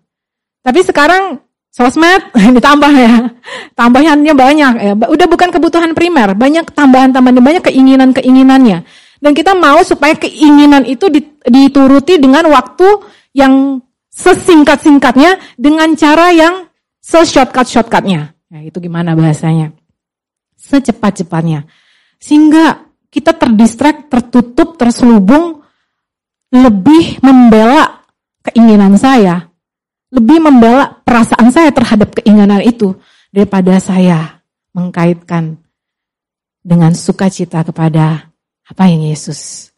Speaker 1: Tapi sekarang sosmed ditambah ya. Tambahannya banyak ya. Udah bukan kebutuhan primer, banyak tambahan-tambahan, banyak keinginan-keinginannya. Dan kita mau supaya keinginan itu dituruti dengan waktu yang sesingkat-singkatnya dengan cara yang se-shortcut-shortcutnya. Ya, itu gimana bahasanya? Secepat-cepatnya. Sehingga kita terdistract, tertutup, terselubung, lebih membela keinginan saya. Lebih membela perasaan saya terhadap keinginan itu daripada saya mengkaitkan dengan sukacita kepada apa yang Yesus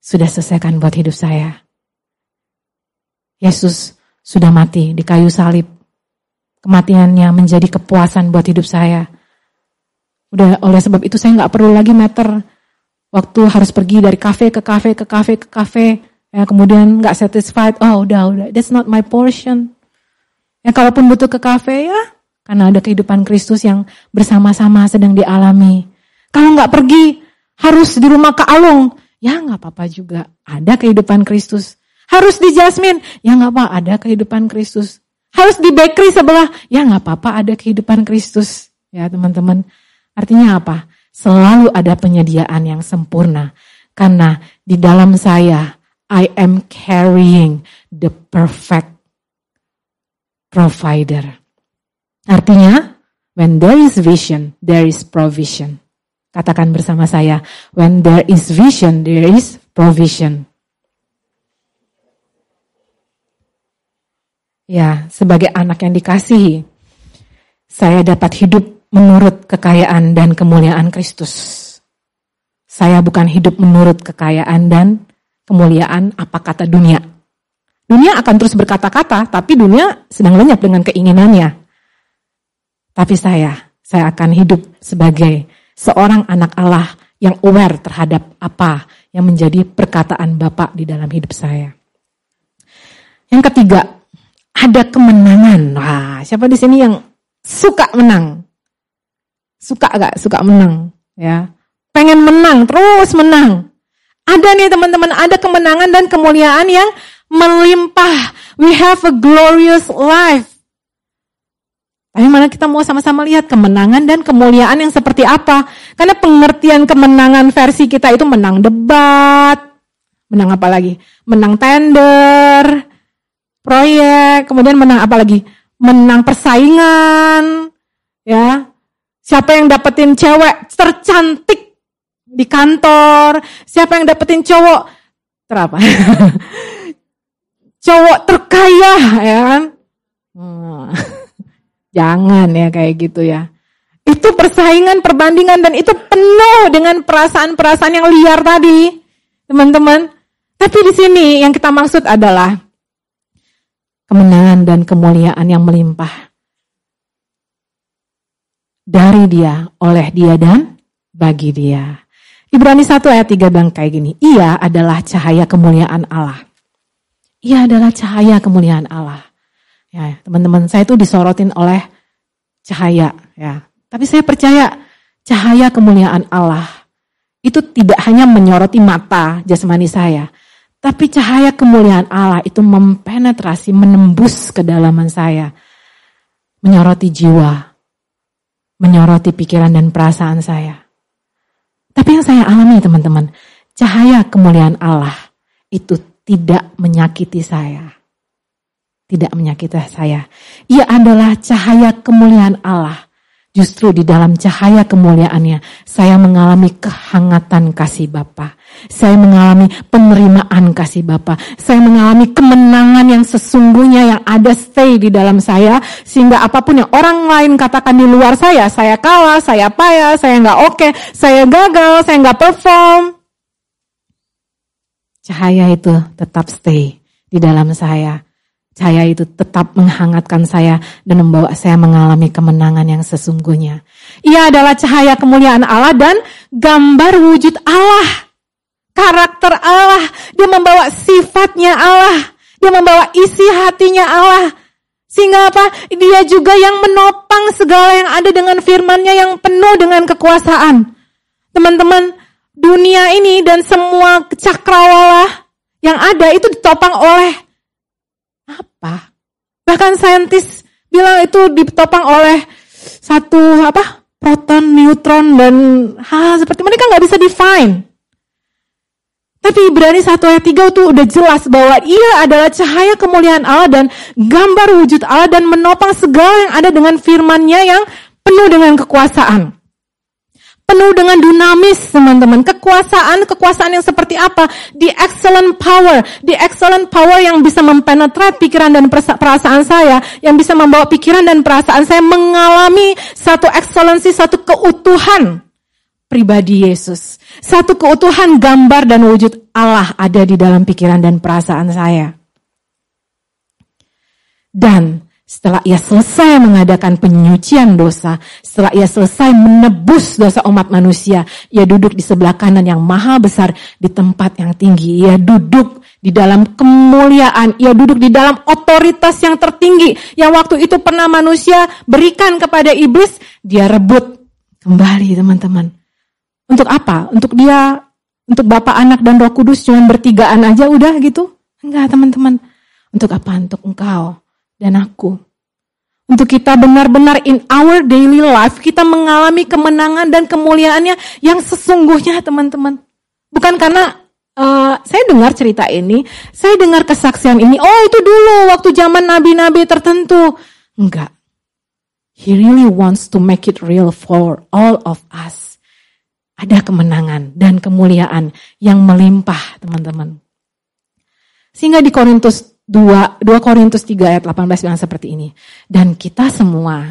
Speaker 1: sudah selesaikan buat hidup saya. Yesus sudah mati di kayu salib. Kematiannya menjadi kepuasan buat hidup saya. Udah oleh sebab itu saya nggak perlu lagi meter waktu harus pergi dari kafe ke kafe ke kafe ke kafe ya kemudian nggak satisfied oh udah udah. That's not my portion. Ya kalaupun butuh ke kafe ya karena ada kehidupan Kristus yang bersama-sama sedang dialami. Kalau nggak pergi harus di rumah ke Alung. Ya nggak apa-apa juga. Ada kehidupan Kristus. Harus di Jasmine, ya nggak apa, ada kehidupan Kristus. Harus di bakery sebelah, ya nggak apa-apa, ada kehidupan Kristus. Ya teman-teman, artinya apa? Selalu ada penyediaan yang sempurna. Karena di dalam saya, I am carrying the perfect provider. Artinya, when there is vision, there is provision. Katakan bersama saya, when there is vision, there is provision. Ya, sebagai anak yang dikasihi, saya dapat hidup menurut kekayaan dan kemuliaan Kristus. Saya bukan hidup menurut kekayaan dan kemuliaan apa kata dunia. Dunia akan terus berkata-kata, tapi dunia sedang lenyap dengan keinginannya. Tapi saya, saya akan hidup sebagai seorang anak Allah yang aware terhadap apa yang menjadi perkataan Bapak di dalam hidup saya. Yang ketiga, ada kemenangan. Wah, siapa di sini yang suka menang? Suka gak suka menang? Ya, pengen menang, terus menang. Ada nih teman-teman, ada kemenangan dan kemuliaan yang melimpah. We have a glorious life. Tapi mana kita mau sama-sama lihat kemenangan dan kemuliaan yang seperti apa? Karena pengertian kemenangan versi kita itu menang debat, menang apa lagi? Menang tender, proyek, kemudian menang apa lagi? Menang persaingan, ya. Siapa yang dapetin cewek tercantik di kantor? Siapa yang dapetin cowok terapa? cowok terkaya, ya kan? Hmm. Jangan ya kayak gitu ya. Itu persaingan, perbandingan dan itu penuh dengan perasaan-perasaan yang liar tadi, teman-teman. Tapi di sini yang kita maksud adalah kemenangan dan kemuliaan yang melimpah. Dari dia, oleh dia, dan bagi dia. Ibrani 1 ayat 3 bilang kayak gini, ia adalah cahaya kemuliaan Allah. Ia adalah cahaya kemuliaan Allah. Ya, teman-teman, saya itu disorotin oleh cahaya, ya. Tapi saya percaya cahaya kemuliaan Allah itu tidak hanya menyoroti mata jasmani saya, tapi cahaya kemuliaan Allah itu mempenetrasi, menembus kedalaman saya. Menyoroti jiwa, menyoroti pikiran dan perasaan saya. Tapi yang saya alami teman-teman, cahaya kemuliaan Allah itu tidak menyakiti saya. Tidak menyakiti saya. Ia adalah cahaya kemuliaan Allah Justru di dalam cahaya kemuliaannya, saya mengalami kehangatan kasih Bapa. Saya mengalami penerimaan kasih Bapa. Saya mengalami kemenangan yang sesungguhnya yang ada stay di dalam saya. Sehingga apa pun yang orang lain katakan di luar saya, saya kalah, saya payah, saya nggak oke, okay, saya gagal, saya nggak perform. Cahaya itu tetap stay di dalam saya Cahaya itu tetap menghangatkan saya dan membawa saya mengalami kemenangan yang sesungguhnya. Ia adalah cahaya kemuliaan Allah dan gambar wujud Allah. Karakter Allah. Dia membawa sifatnya Allah. Dia membawa isi hatinya Allah. Sehingga apa? Dia juga yang menopang segala yang ada dengan firmannya yang penuh dengan kekuasaan. Teman-teman, dunia ini dan semua cakrawala yang ada itu ditopang oleh apa? Bahkan saintis bilang itu ditopang oleh satu apa? proton, neutron dan hal seperti mereka nggak bisa define. Tapi Ibrani 1 ayat 3 itu udah jelas bahwa ia adalah cahaya kemuliaan Allah dan gambar wujud Allah dan menopang segala yang ada dengan firman-Nya yang penuh dengan kekuasaan. Penuh dengan dinamis, teman-teman. Kekuasaan, kekuasaan yang seperti apa? The excellent power. The excellent power yang bisa mempenetrat pikiran dan perasaan saya. Yang bisa membawa pikiran dan perasaan saya mengalami satu excellency, satu keutuhan pribadi Yesus. Satu keutuhan gambar dan wujud Allah ada di dalam pikiran dan perasaan saya. Dan setelah ia selesai mengadakan penyucian dosa, setelah ia selesai menebus dosa umat manusia, ia duduk di sebelah kanan yang maha besar di tempat yang tinggi. Ia duduk di dalam kemuliaan, ia duduk di dalam otoritas yang tertinggi yang waktu itu pernah manusia berikan kepada iblis, dia rebut kembali teman-teman. Untuk apa? Untuk dia, untuk Bapak, Anak, dan Roh Kudus cuma bertigaan aja udah gitu? Enggak teman-teman. Untuk apa? Untuk engkau dan aku. Untuk kita benar-benar in our daily life, kita mengalami kemenangan dan kemuliaannya yang sesungguhnya teman-teman. Bukan karena uh, saya dengar cerita ini, saya dengar kesaksian ini, oh itu dulu waktu zaman nabi-nabi tertentu. Enggak. He really wants to make it real for all of us ada kemenangan dan kemuliaan yang melimpah, teman-teman. Sehingga di Korintus 2, 2 Korintus 3 ayat 18 bilang seperti ini. Dan kita semua,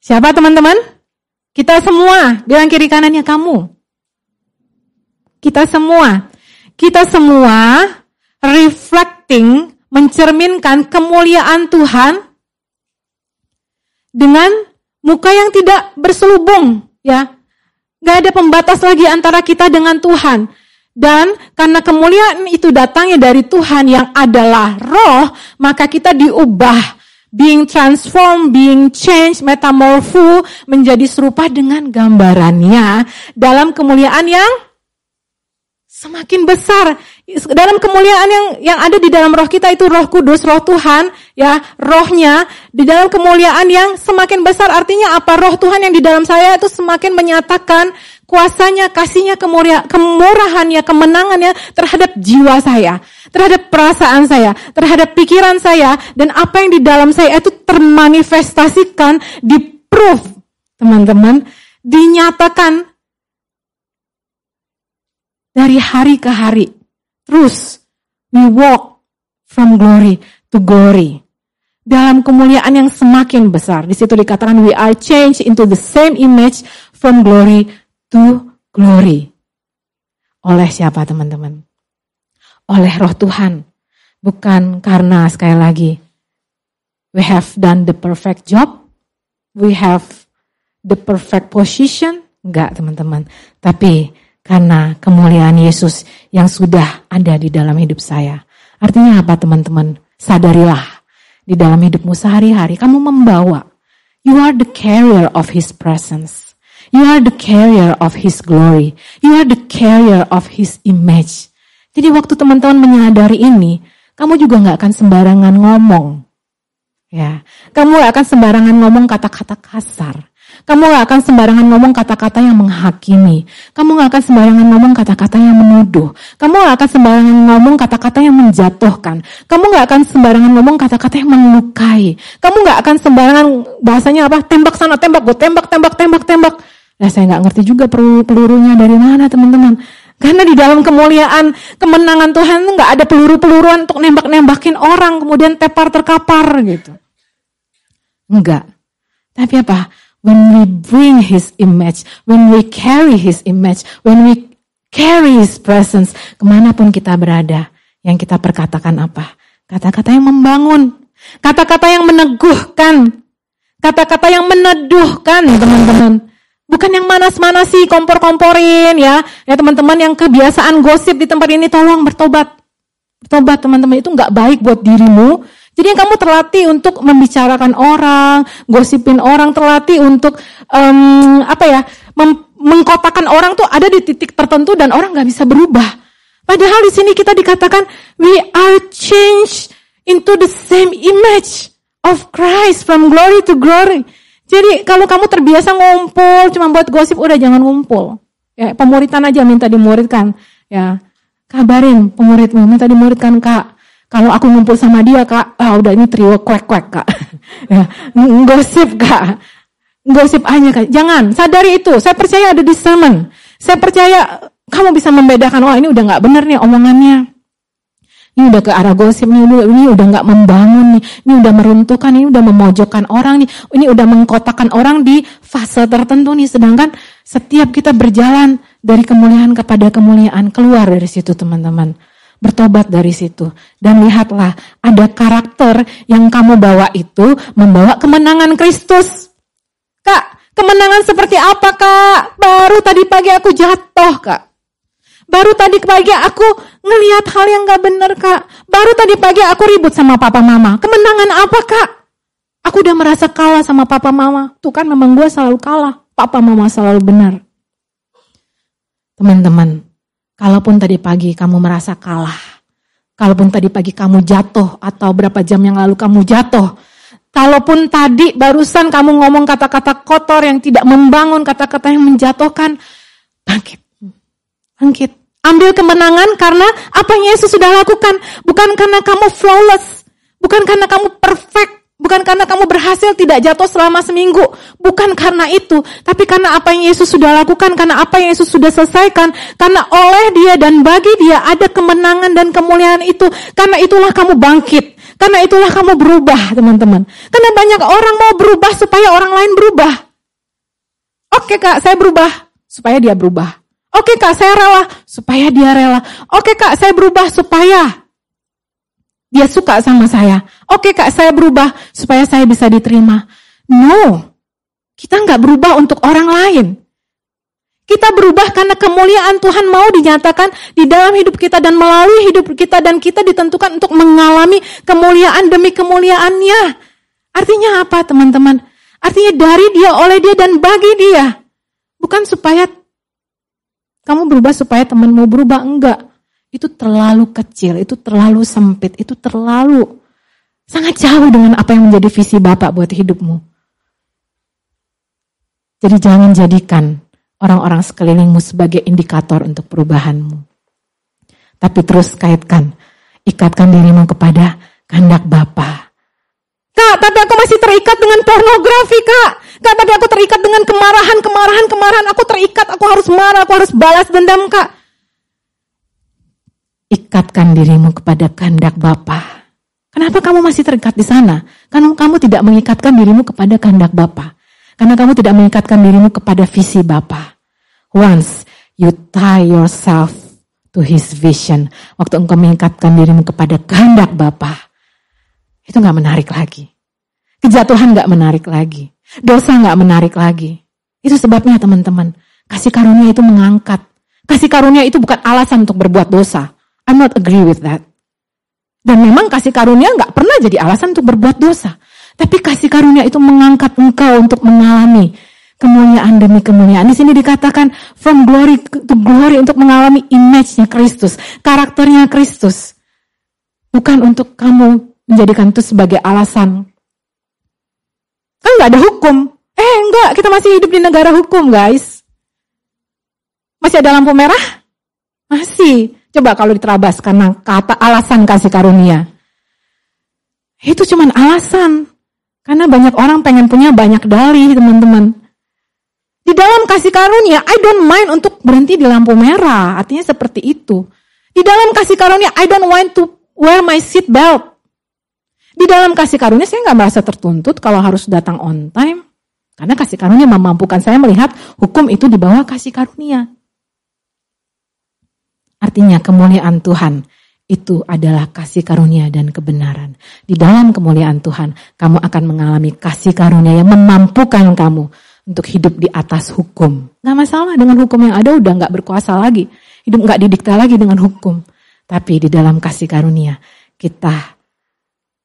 Speaker 1: siapa teman-teman? Kita semua, bilang kiri kanannya kamu. Kita semua, kita semua reflecting, mencerminkan kemuliaan Tuhan dengan muka yang tidak berselubung, ya. Gak ada pembatas lagi antara kita dengan Tuhan. Dan karena kemuliaan itu datangnya dari Tuhan yang adalah roh, maka kita diubah. Being transformed, being changed, metamorpho, menjadi serupa dengan gambarannya dalam kemuliaan yang semakin besar dalam kemuliaan yang yang ada di dalam roh kita itu roh kudus, roh Tuhan, ya, rohnya di dalam kemuliaan yang semakin besar artinya apa? Roh Tuhan yang di dalam saya itu semakin menyatakan kuasanya, kasihnya, kemulia, kemurahannya, kemenangannya terhadap jiwa saya, terhadap perasaan saya, terhadap pikiran saya, dan apa yang di dalam saya itu termanifestasikan, di proof, teman-teman, dinyatakan dari hari ke hari Terus, we walk from glory to glory. Dalam kemuliaan yang semakin besar. Di situ dikatakan we are changed into the same image from glory to glory. Oleh siapa teman-teman? Oleh roh Tuhan. Bukan karena sekali lagi we have done the perfect job, we have the perfect position, enggak teman-teman. Tapi karena kemuliaan Yesus yang sudah ada di dalam hidup saya. Artinya apa teman-teman? Sadarilah di dalam hidupmu sehari-hari kamu membawa. You are the carrier of His presence. You are the carrier of His glory. You are the carrier of His image. Jadi waktu teman-teman menyadari ini, kamu juga nggak akan sembarangan ngomong. Ya, kamu gak akan sembarangan ngomong kata-kata kasar. Kamu gak akan sembarangan ngomong kata-kata yang menghakimi. Kamu gak akan sembarangan ngomong kata-kata yang menuduh. Kamu gak akan sembarangan ngomong kata-kata yang menjatuhkan. Kamu gak akan sembarangan ngomong kata-kata yang melukai. Kamu gak akan sembarangan bahasanya apa? Tembak sana, tembak, gue tembak, tembak, tembak, tembak. Nah saya gak ngerti juga pelurunya dari mana teman-teman. Karena di dalam kemuliaan, kemenangan Tuhan itu gak ada peluru-peluruan untuk nembak-nembakin orang, kemudian tepar terkapar gitu. Enggak. Tapi apa? when we bring His image, when we carry His image, when we carry His presence, ke mana pun kita berada, yang kita perkatakan apa? Kata-kata yang membangun, kata-kata yang meneguhkan, kata-kata yang meneduhkan, teman-teman. Bukan yang manas-manas sih, kompor-komporin ya. Ya teman-teman yang kebiasaan gosip di tempat ini, tolong bertobat. Bertobat teman-teman, itu nggak baik buat dirimu, Jadi yang kamu terlatih untuk membicarakan orang, gosipin orang, terlatih untuk um, apa ya, mengkotakan orang tuh ada di titik tertentu dan orang nggak bisa berubah. Padahal di sini kita dikatakan we are changed into the same image of Christ from glory to glory. Jadi kalau kamu terbiasa ngumpul cuma buat gosip udah jangan ngumpul. Ya, pemuritan aja minta dimuridkan. Ya, kabarin pemuridmu minta dimuridkan kak kalau aku ngumpul sama dia kak, ah udah ini trio kwek-kwek kak. ya, gosip kak. Gosip hanya kak. Jangan, sadari itu. Saya percaya ada discernment. Saya percaya kamu bisa membedakan, wah ini udah nggak benar nih omongannya. Ini udah ke arah gosip ini, ini udah nggak membangun nih, ini udah meruntuhkan, ini udah memojokkan orang nih, ini udah mengkotakkan orang di fase tertentu nih. Sedangkan setiap kita berjalan dari kemuliaan kepada kemuliaan, keluar dari situ teman-teman bertobat dari situ. Dan lihatlah, ada karakter yang kamu bawa itu membawa kemenangan Kristus. Kak, kemenangan seperti apa kak? Baru tadi pagi aku jatuh kak. Baru tadi pagi aku ngelihat hal yang gak bener kak. Baru tadi pagi aku ribut sama papa mama. Kemenangan apa kak? Aku udah merasa kalah sama papa mama. Tuh kan memang gue selalu kalah. Papa mama selalu benar. Teman-teman, Kalaupun tadi pagi kamu merasa kalah, kalaupun tadi pagi kamu jatuh atau berapa jam yang lalu kamu jatuh, kalaupun tadi barusan kamu ngomong kata-kata kotor yang tidak membangun, kata-kata yang menjatuhkan, bangkit. Bangkit. Ambil kemenangan karena apa yang Yesus sudah lakukan. Bukan karena kamu flawless. Bukan karena kamu perfect. Bukan karena kamu berhasil tidak jatuh selama seminggu. Bukan karena itu. Tapi karena apa yang Yesus sudah lakukan. Karena apa yang Yesus sudah selesaikan. Karena oleh dia dan bagi dia ada kemenangan dan kemuliaan itu. Karena itulah kamu bangkit. Karena itulah kamu berubah teman-teman. Karena banyak orang mau berubah supaya orang lain berubah. Oke kak saya berubah. Supaya dia berubah. Oke kak saya rela. Supaya dia rela. Oke kak saya berubah supaya dia suka sama saya. Oke kak, saya berubah supaya saya bisa diterima. No, kita nggak berubah untuk orang lain. Kita berubah karena kemuliaan Tuhan mau dinyatakan di dalam hidup kita dan melalui hidup kita dan kita ditentukan untuk mengalami kemuliaan demi kemuliaannya. Artinya apa teman-teman? Artinya dari dia, oleh dia, dan bagi dia. Bukan supaya kamu berubah supaya temanmu berubah, enggak itu terlalu kecil, itu terlalu sempit, itu terlalu sangat jauh dengan apa yang menjadi visi Bapak buat hidupmu. Jadi jangan jadikan orang-orang sekelilingmu sebagai indikator untuk perubahanmu. Tapi terus kaitkan, ikatkan dirimu kepada kehendak Bapa. Kak, tapi aku masih terikat dengan pornografi, Kak. Kak, tapi aku terikat dengan kemarahan, kemarahan, kemarahan. Aku terikat, aku harus marah, aku harus balas dendam, Kak ikatkan dirimu kepada kehendak Bapa. Kenapa kamu masih terikat di sana? Karena kamu tidak mengikatkan dirimu kepada kehendak Bapa. Karena kamu tidak mengikatkan dirimu kepada visi Bapa. Once you tie yourself to his vision, waktu engkau mengikatkan dirimu kepada kehendak Bapa, itu nggak menarik lagi. Kejatuhan nggak menarik lagi. Dosa nggak menarik lagi. Itu sebabnya teman-teman, kasih karunia itu mengangkat. Kasih karunia itu bukan alasan untuk berbuat dosa. I'm not agree with that. Dan memang kasih karunia nggak pernah jadi alasan untuk berbuat dosa. Tapi kasih karunia itu mengangkat engkau untuk mengalami kemuliaan demi kemuliaan. Di sini dikatakan from glory to glory untuk mengalami image-nya Kristus, karakternya Kristus. Bukan untuk kamu menjadikan itu sebagai alasan. Kan nggak ada hukum. Eh enggak, kita masih hidup di negara hukum guys. Masih ada lampu merah? Masih. Coba kalau diterabas karena kata alasan kasih karunia. Itu cuman alasan. Karena banyak orang pengen punya banyak dalih, teman-teman. Di dalam kasih karunia, I don't mind untuk berhenti di lampu merah. Artinya seperti itu. Di dalam kasih karunia, I don't want to wear my seat belt. Di dalam kasih karunia, saya nggak merasa tertuntut kalau harus datang on time. Karena kasih karunia memampukan saya melihat hukum itu di bawah kasih karunia. Artinya kemuliaan Tuhan itu adalah kasih karunia dan kebenaran. Di dalam kemuliaan Tuhan, kamu akan mengalami kasih karunia yang memampukan kamu untuk hidup di atas hukum. Gak masalah dengan hukum yang ada udah gak berkuasa lagi. Hidup gak didikta lagi dengan hukum. Tapi di dalam kasih karunia, kita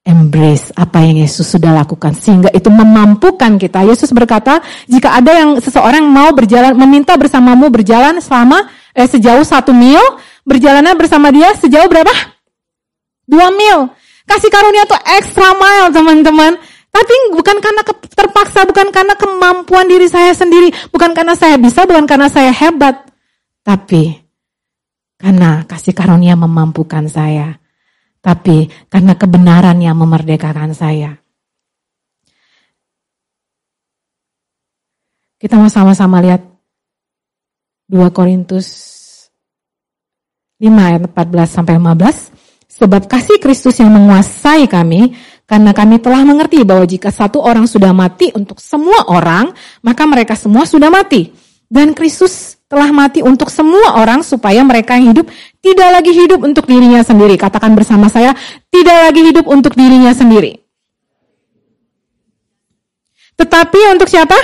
Speaker 1: embrace apa yang Yesus sudah lakukan sehingga itu memampukan kita. Yesus berkata, jika ada yang seseorang mau berjalan meminta bersamamu berjalan selama eh, sejauh satu mil, berjalannya bersama dia sejauh berapa? Dua mil. Kasih karunia itu extra mile teman-teman. Tapi bukan karena terpaksa, bukan karena kemampuan diri saya sendiri, bukan karena saya bisa, bukan karena saya hebat. Tapi karena kasih karunia memampukan saya tapi karena kebenaran yang memerdekakan saya. Kita mau sama-sama lihat 2 Korintus 5 ayat 14 sampai 15. Sebab kasih Kristus yang menguasai kami, karena kami telah mengerti bahwa jika satu orang sudah mati untuk semua orang, maka mereka semua sudah mati. Dan Kristus telah mati untuk semua orang supaya mereka yang hidup tidak lagi hidup untuk dirinya sendiri. Katakan bersama saya, tidak lagi hidup untuk dirinya sendiri. Tetapi untuk siapa?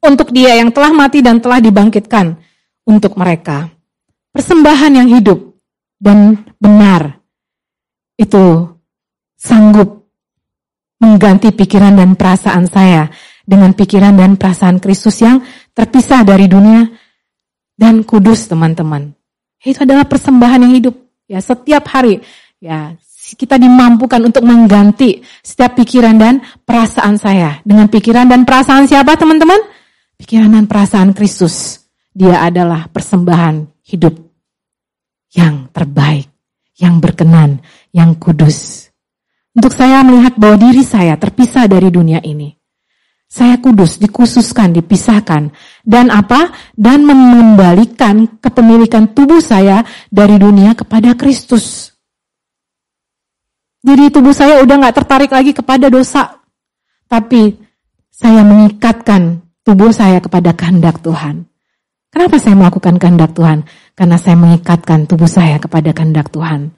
Speaker 1: Untuk dia yang telah mati dan telah dibangkitkan untuk mereka. Persembahan yang hidup dan benar itu sanggup mengganti pikiran dan perasaan saya dengan pikiran dan perasaan Kristus yang terpisah dari dunia dan kudus teman-teman. Itu adalah persembahan yang hidup. Ya, setiap hari ya kita dimampukan untuk mengganti setiap pikiran dan perasaan saya dengan pikiran dan perasaan siapa teman-teman? Pikiran dan perasaan Kristus. Dia adalah persembahan hidup yang terbaik, yang berkenan, yang kudus. Untuk saya melihat bahwa diri saya terpisah dari dunia ini. Saya kudus, dikhususkan, dipisahkan. Dan apa? Dan mengembalikan kepemilikan tubuh saya dari dunia kepada Kristus. Jadi tubuh saya udah gak tertarik lagi kepada dosa. Tapi saya mengikatkan tubuh saya kepada kehendak Tuhan. Kenapa saya melakukan kehendak Tuhan? Karena saya mengikatkan tubuh saya kepada kehendak Tuhan.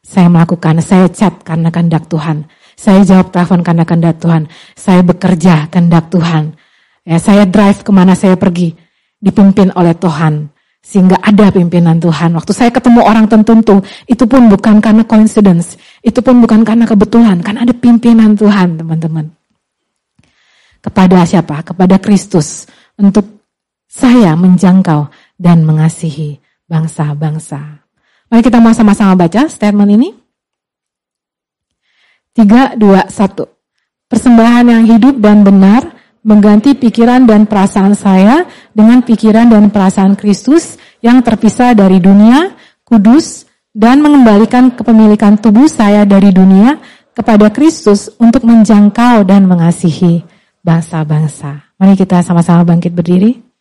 Speaker 1: Saya melakukan, saya cat karena kehendak Tuhan. Saya jawab telepon karena kehendak Tuhan. Saya bekerja kehendak Tuhan. Ya, saya drive ke mana saya pergi. Dipimpin oleh Tuhan. Sehingga ada pimpinan Tuhan. Waktu saya ketemu orang tertentu, itu pun bukan karena coincidence. Itu pun bukan karena kebetulan. Kan ada pimpinan Tuhan, teman-teman. Kepada siapa? Kepada Kristus. Untuk saya menjangkau dan mengasihi bangsa-bangsa. Mari kita mau sama-sama baca statement ini. Tiga, dua, satu. Persembahan yang hidup dan benar mengganti pikiran dan perasaan saya dengan pikiran dan perasaan Kristus yang terpisah dari dunia, kudus, dan mengembalikan kepemilikan tubuh saya dari dunia kepada Kristus untuk menjangkau dan mengasihi bangsa-bangsa. Mari kita sama-sama bangkit berdiri.